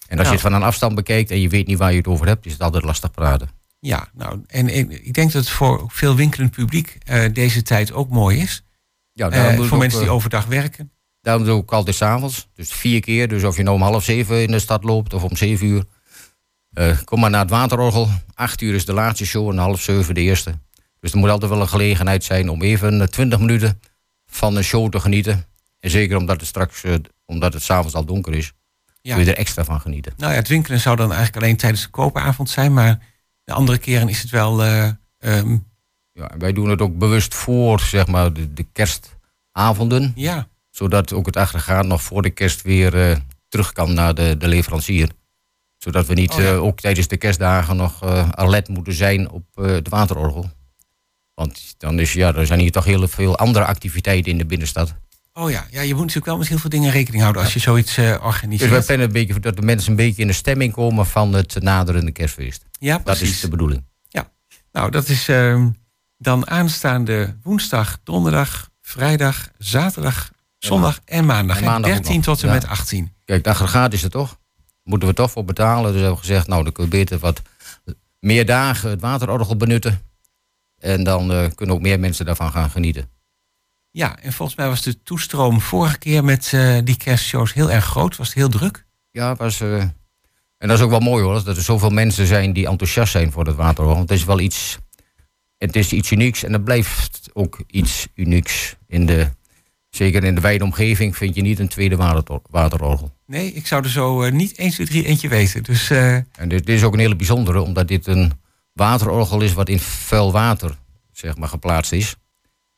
En als Nou. je het van een afstand bekijkt en je weet niet waar je het over hebt, is het altijd lastig praten. Ja, nou, en ik, denk dat het voor veel winkelend publiek eh, deze tijd ook mooi is. Ja, we voor mensen die overdag werken. Daarom doe ik ook altijd s'avonds. Dus vier keer. Dus of je nou om half zeven in de stad loopt of om zeven uur. eh, kom maar naar het waterorgel. Acht uur is de laatste show en half zeven de eerste. Dus er moet altijd wel een gelegenheid zijn om even eh, twintig minuten van een show te genieten. En zeker omdat het straks, eh, omdat het s'avonds al donker is, Ja. kun je er extra van genieten. Nou ja, het winkelen zou dan eigenlijk alleen tijdens de koopavond zijn. Maar de andere keren is het wel... eh, ehm, Ja, wij doen het ook bewust voor zeg maar, de, de kerstavonden. ja, Zodat ook het aggregaat nog voor de kerst weer eh, terug kan naar de, de leverancier. Zodat we niet Oh ja. eh, ook tijdens de kerstdagen nog eh, alert moeten zijn op het waterorgel. Want dan is, ja, er zijn hier toch heel veel andere activiteiten in de binnenstad. oh ja. ja, je moet natuurlijk wel met heel veel dingen rekening houden als je zoiets eh Dus organiseert. wij plannen een beetje dat de mensen een beetje in de stemming komen van het naderende kerstfeest. ja, Dat precies. is de bedoeling. Nou, dat is ehm, dan aanstaande woensdag, donderdag, vrijdag, zaterdag, zondag en maandag. En hè? maandag ook 13 nog, tot en ja. met 18. Kijk, het aggregaat is er toch. Moeten we toch voor betalen. Dus hebben we gezegd, nou dan kun je beter wat meer dagen het waterorgel benutten. En dan eh, kunnen ook meer mensen daarvan gaan genieten. Ja, en volgens mij was de toestroom vorige keer met eh, die kerstshows heel erg groot. Was het heel druk? Ja, was, eh, en dat is ook wel mooi hoor. Dat er zoveel mensen zijn die enthousiast zijn voor het waterorgel. Het is wel iets, het is iets unieks en het blijft ook iets unieks. In de, zeker in de wijde omgeving vind je niet een tweede water- waterorgel. Nee, ik zou er zo eh, niet 1, 2, 3 eentje weten. Dus eh, En dit is ook een hele bijzondere, omdat dit een waterorgel is wat in vuil water zeg maar, geplaatst is.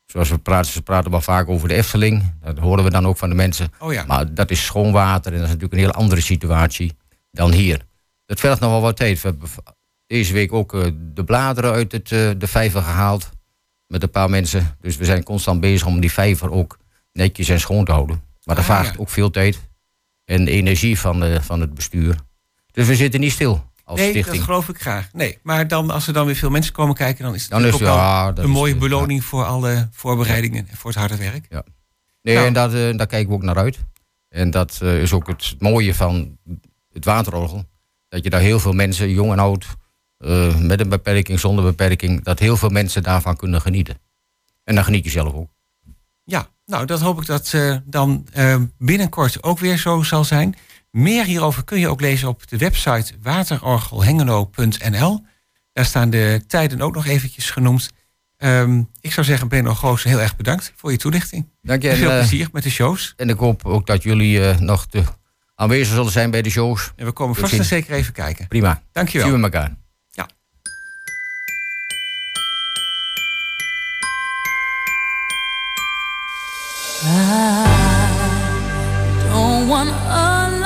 Zoals we praten, ze praten wel vaak over de Efteling. Dat horen we dan ook van de mensen. oh ja. Maar dat is schoon water en dat is natuurlijk een heel andere situatie dan hier. Dat vergt nog wel wat tijd. We hebben deze week ook eh, de bladeren uit het, de vijver gehaald. Met een paar mensen. Dus we zijn constant bezig om die vijver ook netjes en schoon te houden. Maar dat Ah, vraagt ja. ook veel tijd. En energie van, eh, van het bestuur. Dus we zitten niet stil als nee, stichting. dat geloof ik graag. Nee, maar dan, als er dan weer veel mensen komen kijken... dan is het Dan is ook ja, een mooie beloning voor alle voorbereidingen... en voor het harde werk. Nee, Nou. en dat, eh, daar kijken we ook naar uit. En dat eh, is ook het mooie van het waterorgel. Dat je daar heel veel mensen, jong en oud, met een beperking, zonder beperking, dat heel veel mensen daarvan kunnen genieten. En dan geniet je zelf ook. Ja, nou, dat hoop ik dat eh, dan eh, binnenkort ook weer zo zal zijn. Meer hierover kun je ook lezen op de website waterorgelhengelo.nl. Daar staan de tijden ook nog eventjes genoemd. Ehm, ik zou zeggen, Benno Goos, heel erg bedankt voor je toelichting. Dank je. En veel eh, plezier met de shows. en ik hoop ook dat jullie nog te aanwezig zullen zijn bij de shows. En we komen vast en zeker even kijken. Prima. Dankjewel. Zien we elkaar. I don't want a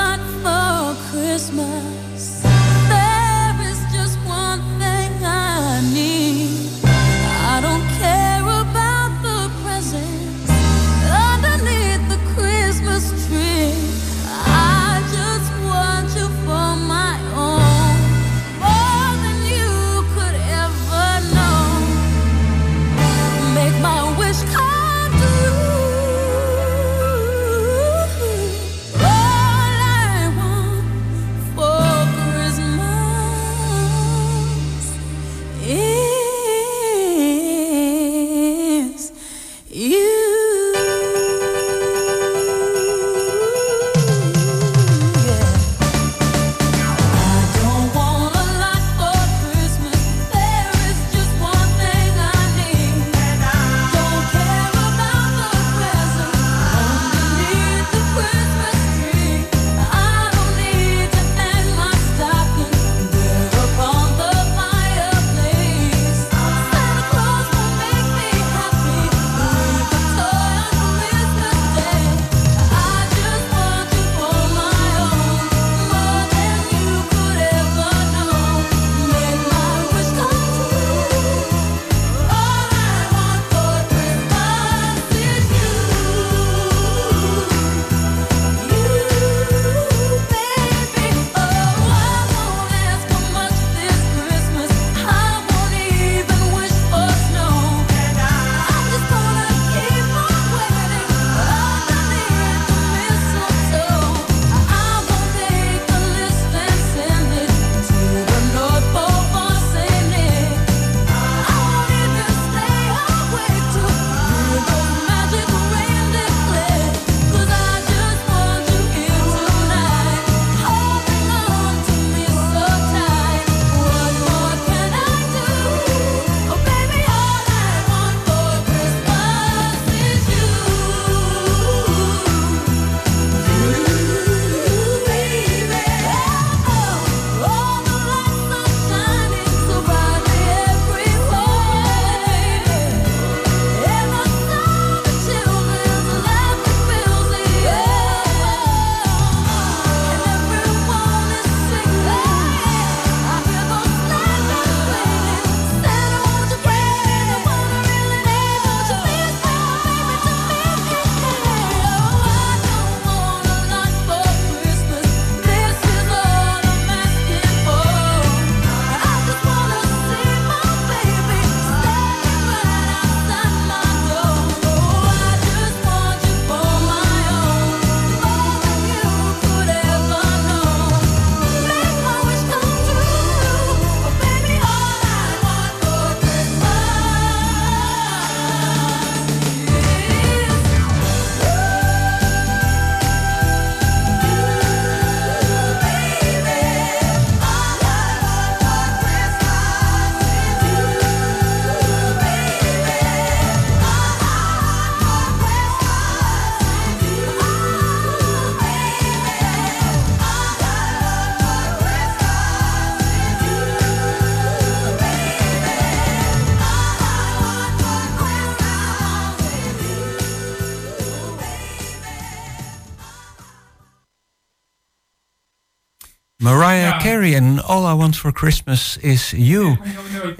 Carey en All I Want for Christmas is You.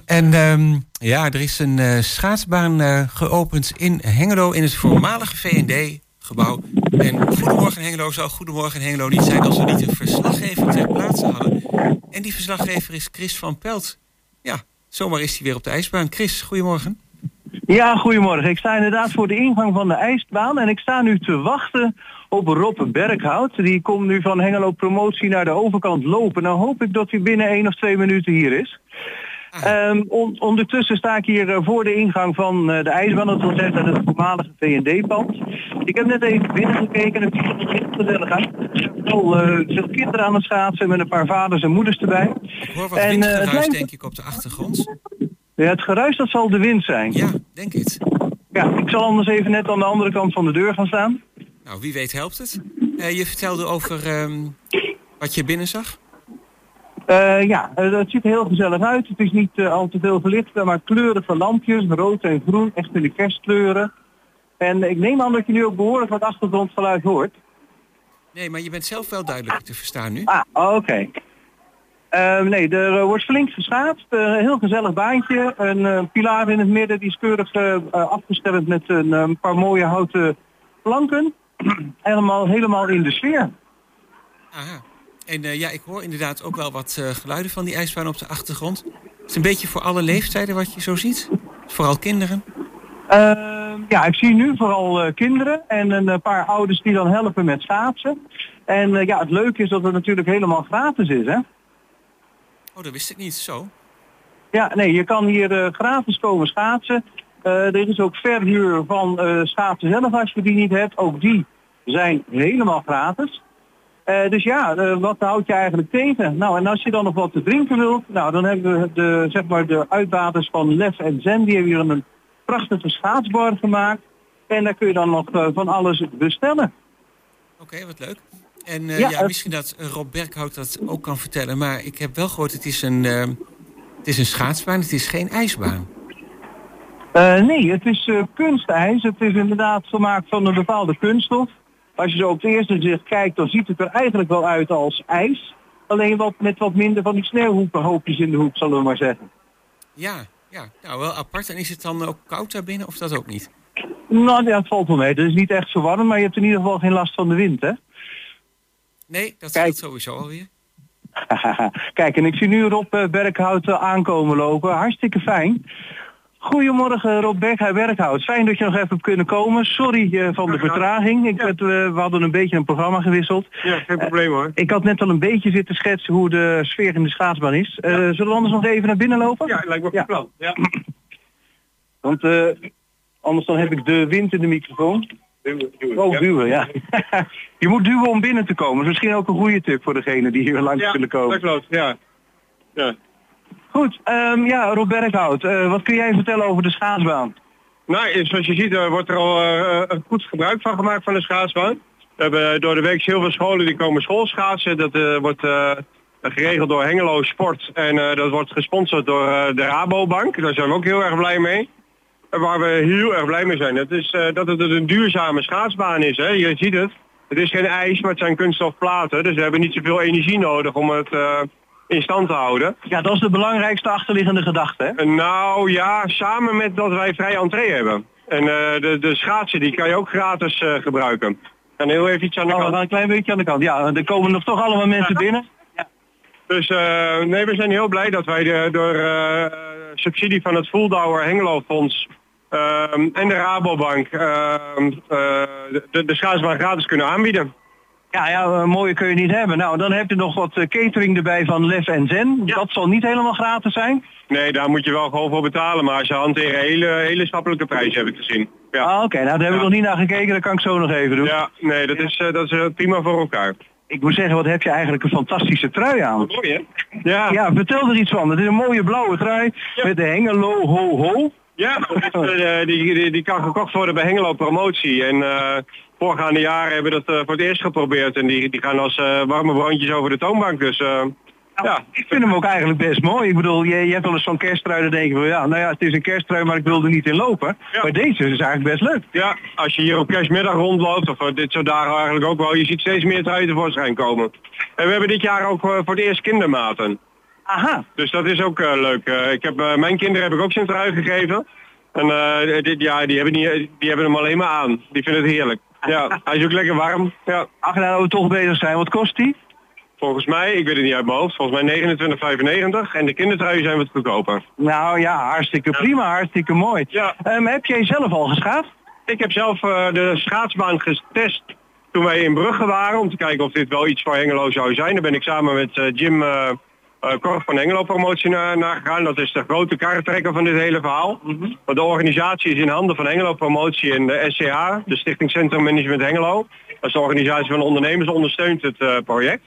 En ehm, ja, er is een eh, schaatsbaan eh, geopend in Hengelo in het voormalige V&D-gebouw. En Goedemorgen Hengelo zou Goedemorgen Hengelo niet zijn als we niet een verslaggever ter plaatse hadden. En die verslaggever is Chris van Pelt. Ja, zomaar is hij weer op de ijsbaan. Chris, goedemorgen. Ja, goedemorgen. Ik sta inderdaad voor de ingang van de ijsbaan en ik sta nu te wachten op Rob Berghout. Die komt nu van Hengelo Promotie naar de overkant lopen. Nou hoop ik dat hij binnen één of twee minuten hier is. Ehm, on- ondertussen sta ik hier eh, voor de ingang van eh, de ijsbaan, dat wil zeggen het voormalige V&D-pand. Ik heb net even binnengekeken en het ziet er gezellig uit. Er zijn eh, veel kinderen aan het schaatsen met een paar vaders en moeders erbij. Ik hoor wat En, het lijkt- denk ik, op de achtergrond. Ja, het geruis dat zal de wind zijn. Ja, denk het. Ja, ik zal anders even net aan de andere kant van de deur gaan staan. Nou, wie weet helpt het. Eh, je vertelde over ehm, wat je binnen zag. Eh, ja, eh, het ziet er heel gezellig uit. Het is niet eh, al te veel verlicht, maar kleurige lampjes, rood en groen, echt in de kerstkleuren. En ik neem aan dat je nu ook behoorlijk wat achtergrondgeluid hoort. Nee, maar je bent zelf wel duidelijk te verstaan nu. Ah, oké. Eh, nee, er eh, wordt flink geschaatst. Eh, Een heel gezellig baantje. Een eh, pilaar in het midden, die is keurig eh, eh, afgestemd met een eh, paar mooie houten planken. (clears throat) helemaal, helemaal in de sfeer. Aha. En eh, ja, ik hoor inderdaad ook wel wat eh, geluiden van die ijsbaan op de achtergrond. Het is een beetje voor alle leeftijden wat je zo ziet. Vooral kinderen. Ehm, ja, ik zie nu vooral eh, kinderen en een paar ouders die dan helpen met schaatsen. En ja, het leuke is dat het natuurlijk helemaal gratis is, hè? Oh, dat wist ik niet. Zo. Ja, nee, je kan hier gratis komen schaatsen. Er is ook verhuur van schaatsen zelf als je die niet hebt. Ook die zijn helemaal gratis. Eh, dus ja, eh, wat houd je eigenlijk tegen? Nou, en als je dan nog wat te drinken wilt, nou, dan hebben we de, zeg maar, de uitbaters van Lef en Zen, die hebben hier een prachtige schaatsbar gemaakt. En daar kun je dan nog eh, van alles bestellen. Oké, wat leuk. En Ja, ja, misschien dat Rob Berghout dat ook kan vertellen. Maar ik heb wel gehoord, het is een, het is een schaatsbaan, het is geen ijsbaan. Nee, het is kunstijs. Het is inderdaad gemaakt van een bepaalde kunststof. Als je zo op het eerste zicht kijkt, dan ziet het er eigenlijk wel uit als ijs. Alleen wat, met wat minder van die sneeuwhoopjes in de hoek, zullen we maar zeggen. Ja, ja, nou wel apart. En is het dan ook koud daar binnen of dat ook niet? Nou, ja, het valt wel mee. Het is niet echt zo warm, maar je hebt in ieder geval geen last van de wind, hè? Nee, dat Kijk. scheelt sowieso alweer. (laughs) Kijk, en ik zie nu Rob eh, Berghout eh, aankomen lopen. Hartstikke fijn. Goedemorgen Rob Berg- Berghout. Fijn dat je nog even hebt kunnen komen. Sorry eh, van de vertraging. Ik, werd, eh, we hadden een beetje een programma gewisseld. Ja, geen probleem hoor. Ik had net al een beetje zitten schetsen hoe de sfeer in de schaatsbaan is. Eh, Zullen we anders nog even naar binnen lopen? Ja, lijkt me Ja. plan. Ja. (clears throat) Want eh, anders dan heb ik de wind in de microfoon. Duwen, duwen. Oh, ja. duwen, ja. (laughs) je moet duwen om binnen te komen. Dat is misschien ook een goede tip voor degene die hier langs Ja, willen komen. dat klopt, ja. ja. Goed, ehm, ja, Rob Berghout, eh, wat kun jij vertellen over de schaatsbaan? Nou, zoals je ziet wordt er al eh, goed gebruik van gemaakt van de schaatsbaan. We hebben door de week heel veel scholen die komen schoolschaatsen. Dat eh, wordt geregeld door Hengelo Sport en dat wordt gesponsord door de Rabobank. Daar zijn we ook heel erg blij mee. En waar we heel erg blij mee zijn, dat is dat het een duurzame schaatsbaan is. Hè? Je ziet het. Het is geen ijs, maar het zijn kunststofplaten. Dus we hebben niet zoveel energie nodig om het in stand te houden. Ja, dat is de belangrijkste achterliggende gedachte. Hè? Nou ja, samen met dat wij vrij entree hebben. En eh, de, de schaatsen die kan je ook gratis eh, gebruiken. En heel even iets aan de Oh, kant. een klein beetje aan de kant. Ja, er komen nog toch allemaal mensen binnen. Dus eh, nee, we zijn heel blij dat wij de, door subsidie van het Voeldauer Hengelo Fonds ehm, en de Rabobank ehm, eh, de, de schaatsbaan gratis kunnen aanbieden. Ja, ja, eh, mooier kun je niet hebben. Nou, dan heb je nog wat eh, catering erbij van Lef en Zen. Ja. Dat zal niet helemaal gratis zijn. Nee, daar moet je wel gewoon voor betalen, maar ze hanteren hele, hele schappelijke prijzen heb ik gezien. Ja, Ah, Oké, nou daar heb ik Ja. nog niet naar gekeken. Dat kan ik zo nog even doen. ja nee, dat is, eh, dat is prima voor elkaar. Ik moet zeggen, wat heb je eigenlijk een fantastische trui aan. Mooi hè? Ja, Ja, vertel er iets van. Het is een mooie blauwe trui met de Hengelo ho ho. Ja, dat is, die, die, die kan gekocht worden bij Hengelo Promotie. En voorgaande jaren hebben we dat eh, voor het eerst geprobeerd. En die, die gaan als eh, warme brandjes over de toonbank. Dus eh, Ja, Ik vind hem ook eigenlijk best mooi. Ik bedoel, je, je hebt wel eens zo'n kersttrui, dan denk je van ja, nou ja, het is een kersttrui, maar ik wil er niet in lopen. Ja. Maar deze is eigenlijk best leuk. ja, als je hier op kerstmiddag rondloopt, of dit soort dagen eigenlijk ook wel, je ziet steeds meer truien tevoorschijn komen. En we hebben dit jaar ook voor het eerst kindermaten. Aha. Dus dat is ook leuk. Ik heb, mijn kinderen heb ik ook zijn trui gegeven. En dit jaar, die hebben, niet, die hebben hem alleen maar aan. Die vinden het heerlijk. Ja, hij is ook lekker warm. Ja. Ach, nou we toch bezig zijn, wat kost die? Volgens mij, ik weet het niet uit mijn hoofd, volgens mij 29,95 en de kindertruien zijn wat goedkoper. Nou ja, hartstikke prima, hartstikke mooi. Ja. Ehm, heb jij zelf al geschaafd? Ik heb zelf eh, de schaatsbaan getest toen wij in Brugge waren om te kijken of dit wel iets voor Hengelo zou zijn. Daar ben ik samen met eh, Jim eh Korf van Hengelo Promotie naar, naar gegaan. Dat is de grote karretrekker van dit hele verhaal. Want de organisatie is in handen van Hengelo Promotie en de SCH, de Stichting Centrum Management Hengelo. Dat is de organisatie van ondernemers, ondersteunt het eh, project.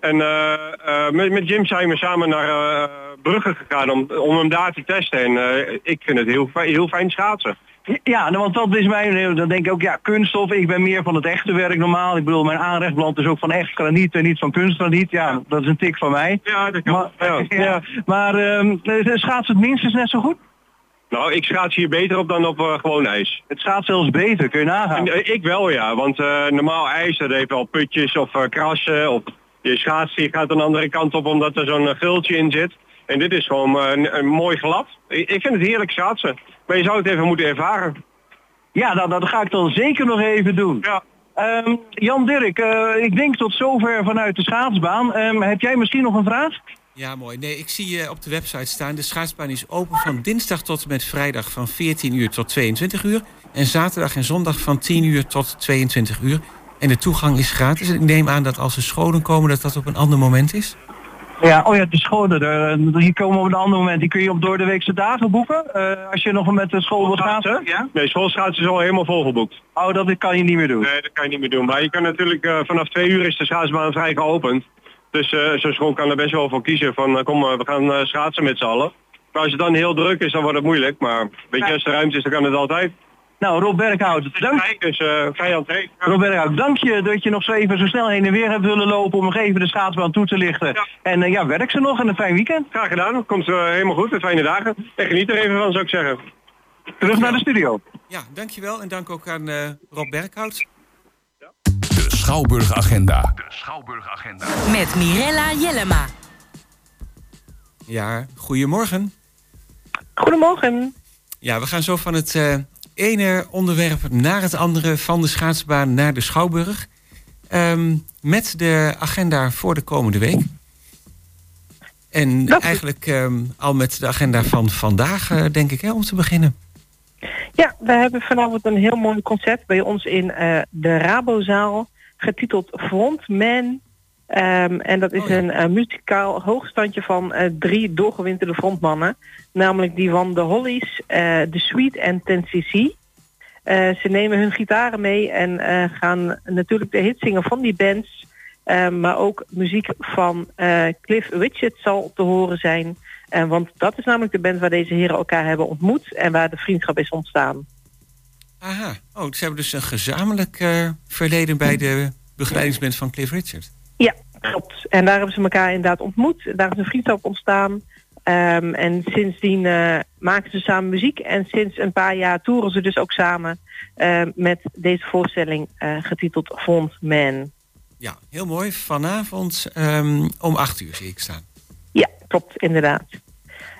En eh, met, met Jim zijn we samen naar Brugge gegaan om, om hem daar te testen. En ik vind het heel, heel fijn schaatsen. Ja, nou, want dat is mijn, dan denk ik ook, ja, kunststof, ik ben meer van het echte werk normaal. Ik bedoel, mijn aanrechtblad is ook van echt graniet en niet van kunstgraniet. Ja, dat is een tik van mij. Ja, dat kan. Maar, Ja. (laughs) ja, maar ehm, schaats het minstens net zo goed? Nou, ik schaats hier beter op dan op eh, gewoon ijs. Het gaat zelfs beter, kun je nagaan. En, eh, ik wel ja, want eh, normaal ijs dat heeft wel putjes of eh, krassen. Of je schaats die gaat een andere kant op omdat er zo'n eh, gultje in zit. En dit is gewoon eh, een, een mooi glad. Ik, ik vind het heerlijk schaatsen. Maar je zou het even moeten ervaren. Ja, nou, dat ga ik dan zeker nog even doen. Ja. Ehm, Jan Dirk, eh, ik denk tot zover vanuit de schaatsbaan. Ehm, heb jij misschien nog een vraag? Ja, mooi. Nee, ik zie eh, op de website staan... de schaatsbaan is open van dinsdag tot en met vrijdag van 14 uur tot 22 uur... en zaterdag en zondag van 10 uur tot 22 uur. En de toegang is gratis. En ik neem aan dat als er scholen komen... dat dat op een ander moment is? Ja, oh ja, de scholen. Er, hier komen we op een ander moment. Die kun je op door de weekse dagen boeken. eh, als je nog met de school wilt schaatsen. Ja? Nee, schoolschaatsen is al helemaal volgeboekt. Oh, dat kan je niet meer doen. Nee, dat kan je niet meer doen. Maar je kan natuurlijk eh, vanaf twee uur is de schaatsbaan vrij geopend. Dus eh, zo'n school kan er best wel voor kiezen van kom we gaan schaatsen met z'n allen. Maar als het dan heel druk is, dan wordt het moeilijk. Maar weet je, als er ruimte is, dan kan het altijd. Nou, Rob Berghout, dank, Dus eh entree. Rob Berghout, dank je dat je nog zo even zo snel heen en weer hebt willen lopen om nog even de schaatsbaan toe te lichten. Ja. En eh, ja, werk ze nog en een fijn weekend. Graag gedaan. Komt eh, helemaal goed. Een fijne dagen. En geniet er even van, zou ik zeggen. Terug naar de studio. Ja, dankjewel. En dank ook aan eh, Rob Berghout. De Schouwburg Agenda. Met Mirella Jellema. Ja, goedemorgen. Goedemorgen. Ja, we gaan zo van het eh, ene onderwerp naar het andere... van de schaatsbaan naar de Schouwburg. Ehm, met de agenda voor de komende week. En Dat eigenlijk ehm, al met de agenda van vandaag, eh, denk ik, hè, om te beginnen. Ja, we hebben vanavond een heel mooi concert bij ons in eh, de Rabozaal, getiteld Frontman. Ehm, en dat is Oh ja. een eh, muzikaal hoogstandje van eh, drie doorgewinterde frontmannen. Namelijk die van de Hollies, eh The Sweet en 10cc. Eh, ze nemen hun gitaren mee en eh, gaan natuurlijk de hits zingen van die bands. Eh, maar ook muziek van eh, Cliff Richard zal te horen zijn. Eh, want dat is namelijk de band waar deze heren elkaar hebben ontmoet en waar de vriendschap is ontstaan. Aha. Oh, ze hebben dus een gezamenlijk eh, verleden bij de begeleidingsband van Cliff Richard. Ja, klopt. En daar hebben ze elkaar inderdaad ontmoet. Daar is een vriendschap ontstaan. Ehm, en sindsdien eh, maken ze samen muziek. En sinds een paar jaar toeren ze dus ook samen eh, met deze voorstelling eh, getiteld Frontman. Ja, heel mooi. Vanavond ehm, om acht uur zie ik staan. Ja, klopt, inderdaad.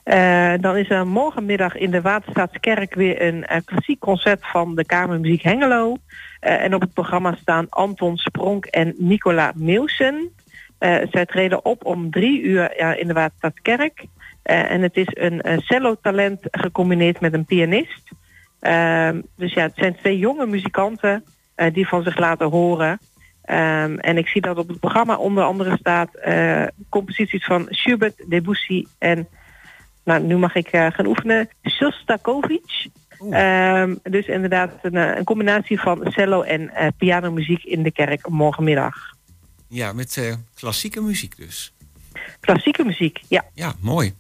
Eh, dan is er morgenmiddag in de Waterstaatskerk weer een eh, klassiek concert van de Kamermuziek Hengelo. Eh, en op het programma staan Anton Spronk en Nicola Meeuwsen. Zij treden op om drie uur in de Waterstaatskerk. En het is een cello-talent gecombineerd met een pianist. Ehm, dus ja, het zijn twee jonge muzikanten die van zich laten horen. Ehm, en ik zie dat op het programma onder andere staat composities van Schubert, Debussy en, nou nu mag ik eh, gaan oefenen, Shostakovich. Ehm, dus inderdaad een, eh, een combinatie van cello en eh, pianomuziek in de kerk morgenmiddag. Ja, met klassieke muziek dus. Klassieke muziek, ja, Ja, mooi.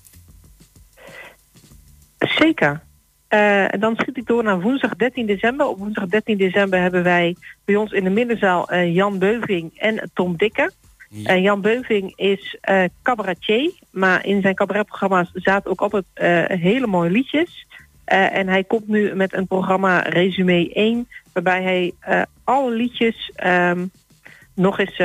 zeker. En dan schiet ik door naar woensdag 13 december. Op woensdag 13 december hebben wij bij ons in de middenzaal Jan Beuving en Tom Dikke. Eh, Jan Beuving is eh, cabaretier, maar in zijn cabaretprogramma's zaten ook altijd eh, hele mooie liedjes. En hij komt nu met een programma Resume 1, waarbij hij alle liedjes ehm, nog eens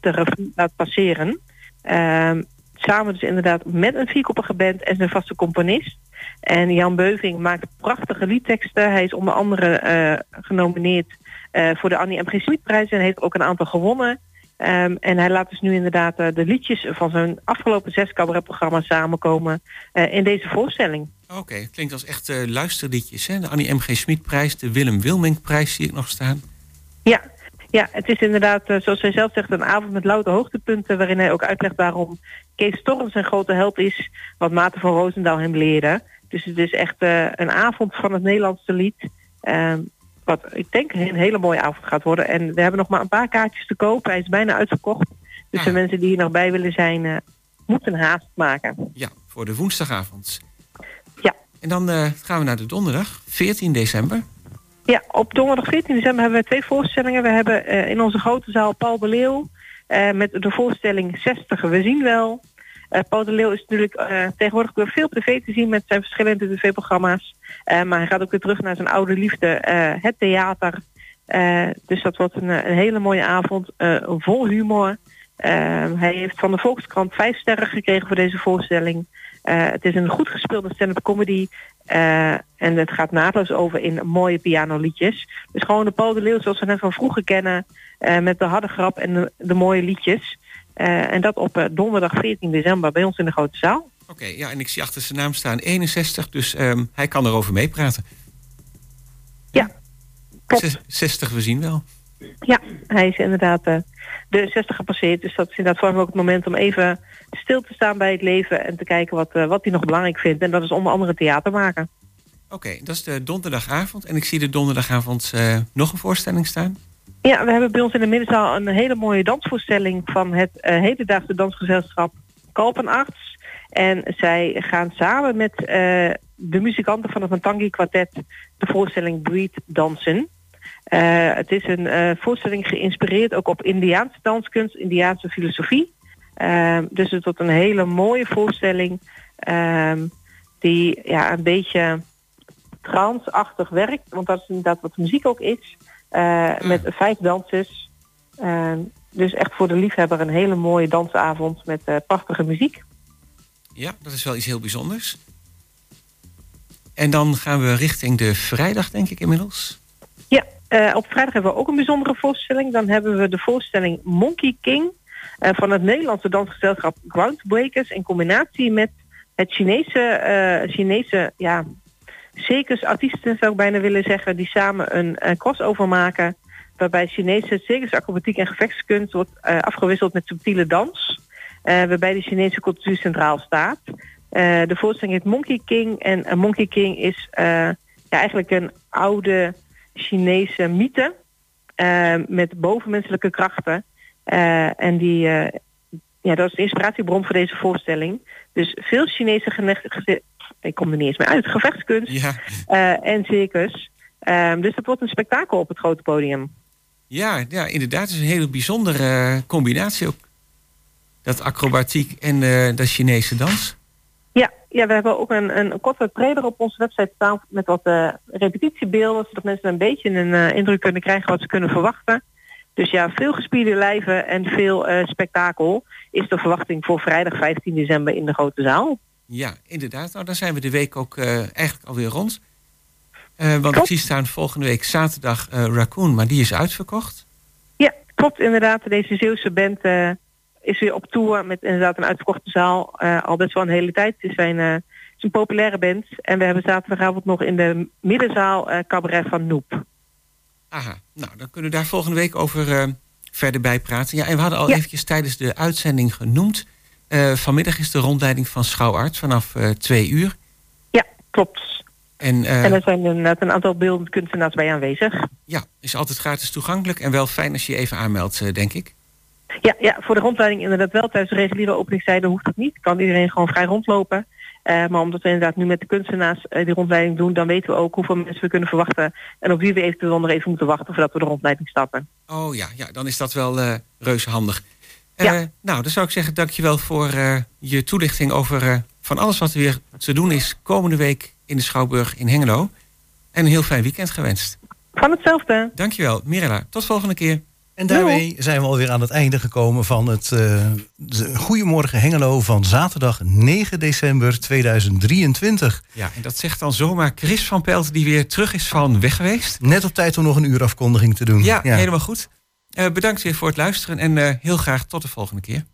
de revue laat passeren. Ehm, samen dus inderdaad met een vierkoppige band en zijn vaste componist. En Jan Beuving maakt prachtige liedteksten. Hij is onder andere genomineerd voor de Annie M. G. Smitprijs en heeft ook een aantal gewonnen. Ehm, en hij laat dus nu inderdaad eh, de liedjes van zijn afgelopen zes cabaretprogramma's samenkomen eh, in deze voorstelling. Oké, klinkt als echt eh, luisterliedjes. Hè? De Annie M.G. Smitprijs, de Willem Wilming-prijs zie ik nog staan. Ja, ja het is inderdaad, zoals hij zelf zegt, een avond met louter hoogtepunten... waarin hij ook uitlegt waarom Kees Storm zijn grote held is... wat Maarten van Roosendaal hem leerde. Dus het is echt een avond van het Nederlandse lied... Ehm, wat ik denk een hele mooie avond gaat worden. En we hebben nog maar een paar kaartjes te kopen. Hij is bijna uitverkocht. Dus de mensen die hier nog bij willen zijn, eh, moeten haast maken. Ja, voor de woensdagavond. Ja. En dan eh, gaan we naar de donderdag, 14 december. Ja, op donderdag 14 december hebben we twee voorstellingen. We hebben eh, in onze grote zaal Paul de Leeuw eh, met de voorstelling 60 We zien wel. Eh, Paul de Leeuw is natuurlijk eh, tegenwoordig door veel tv te zien met zijn verschillende tv-programma's. Eh, maar hij gaat ook weer terug naar zijn oude liefde, het theater. Dus dat wordt een, een hele mooie avond, vol humor. Hij heeft van de Volkskrant vijf sterren gekregen voor deze voorstelling. Het is een goed gespeelde stand-up comedy. en het gaat naadloos over in mooie pianoliedjes. Dus gewoon de Paul de Leeuw zoals we net van vroeger kennen. met de harde grap en de mooie liedjes. Eh, en dat op eh, donderdag 14 december bij ons in de grote zaal. Oké, ja, en ik zie achter zijn naam staan 61, dus ehm, hij kan erover meepraten. Ja, Zes- 60, we zien wel. Ja, hij is inderdaad eh, de 60 gepasseerd. Dus dat is inderdaad voor hem ook het moment om even stil te staan bij het leven... en te kijken wat, wat hij nog belangrijk vindt. En dat is onder andere theater maken. Oké, dat is de donderdagavond. En ik zie de donderdagavond nog een voorstelling staan. Ja, we hebben bij ons in de middenzaal een hele mooie dansvoorstelling... van het eh, hedendaagse dansgezelschap Kalpenarts. En zij gaan samen met eh, de muzikanten van het Matangi Quartet... de voorstelling Breed dansen. Eh, het is een voorstelling geïnspireerd ook op Indiaanse danskunst, Indiaanse filosofie. Ehm, dus het wordt een hele mooie voorstelling ehm, die ja, een beetje transachtig werkt. Want dat is inderdaad wat muziek ook is. Eh, Met vijf dansers. Ehm, dus echt voor de liefhebber een hele mooie dansavond met eh, prachtige muziek. Ja, dat is wel iets heel bijzonders. En dan gaan we richting de vrijdag, denk ik inmiddels. Ja, eh, op vrijdag hebben we ook een bijzondere voorstelling. Dan hebben we de voorstelling Monkey King eh, van het Nederlandse dansgezelschap Groundbreakers in combinatie met het Chinese, eh, Chinese ja, circusartiesten zou ik bijna willen zeggen, die samen een eh, crossover maken waarbij Chinese circusacrobatiek en gevechtskunst wordt eh, afgewisseld met subtiele dans, eh, waarbij de Chinese cultuur centraal staat. De voorstelling heet Monkey King en Monkey King is ja, eigenlijk een oude Chinese mythe met bovenmenselijke krachten. En die, ja, dat is de inspiratiebron voor deze voorstelling. Dus veel Chinese ik kom er niet eens meer uit, gevechtskunst Ja, eh, en circus. Ehm, dus dat wordt een spektakel op het grote podium. ja, ja inderdaad. Het is een hele bijzondere eh, combinatie ook. Dat acrobatiek en eh dat Chinese dans. Ja, ja, we hebben ook een, een korte trailer op onze website staan met wat eh, repetitiebeelden, zodat mensen een beetje een indruk kunnen krijgen wat ze kunnen verwachten. Dus ja, veel gespierde lijven en veel spektakel is de verwachting voor vrijdag 15 december in de grote zaal. Ja, inderdaad. Nou, dan zijn we de week ook eh, eigenlijk alweer rond. Eh, want ik zie staan volgende week zaterdag eh, Raccoon, maar die is uitverkocht. Ja, klopt inderdaad. Deze Zeeuwse band is weer op tour met inderdaad een uitverkochte zaal. al best wel een hele tijd. Het is het is een populaire band. En we hebben zaterdagavond nog in de middenzaal cabaret van Noep. Aha, nou, dan kunnen we daar volgende week over verder bij praten. Ja, en we hadden al Ja. eventjes tijdens de uitzending genoemd. Eh, vanmiddag is de rondleiding van Schouwarts vanaf eh, twee uur. Ja, klopt. En, eh, en er zijn inderdaad een aantal beeldend kunstenaars bij aanwezig. ja, is altijd gratis toegankelijk en wel fijn als je je even aanmeldt, denk ik. Ja, ja, voor de rondleiding inderdaad wel. Tijdens de reguliere openingstijden hoeft dat niet. Kan iedereen gewoon vrij rondlopen. Maar omdat we inderdaad nu met de kunstenaars eh, die rondleiding doen... dan weten we ook hoeveel mensen we kunnen verwachten... en op wie we eventueel nog even moeten wachten voordat we de rondleiding starten. Oh ja, ja dan is dat wel eh reuze handig. Eh, nou, dan zou ik zeggen, dankjewel voor eh, je toelichting over eh, van alles wat er weer te doen is komende week in de Schouwburg in Hengelo. En een heel fijn weekend gewenst. Van hetzelfde. Dankjewel, Mirella. Tot volgende keer. En daarmee zijn we alweer aan het einde gekomen van het eh, de Goedemorgen Hengelo van zaterdag 9 december 2023. Ja, en dat zegt dan zomaar Chris van Pelt, die weer terug is van weg geweest. Net op tijd om nog een uur afkondiging te doen. Ja, helemaal goed. Eh, bedankt weer voor het luisteren en eh, heel graag tot de volgende keer.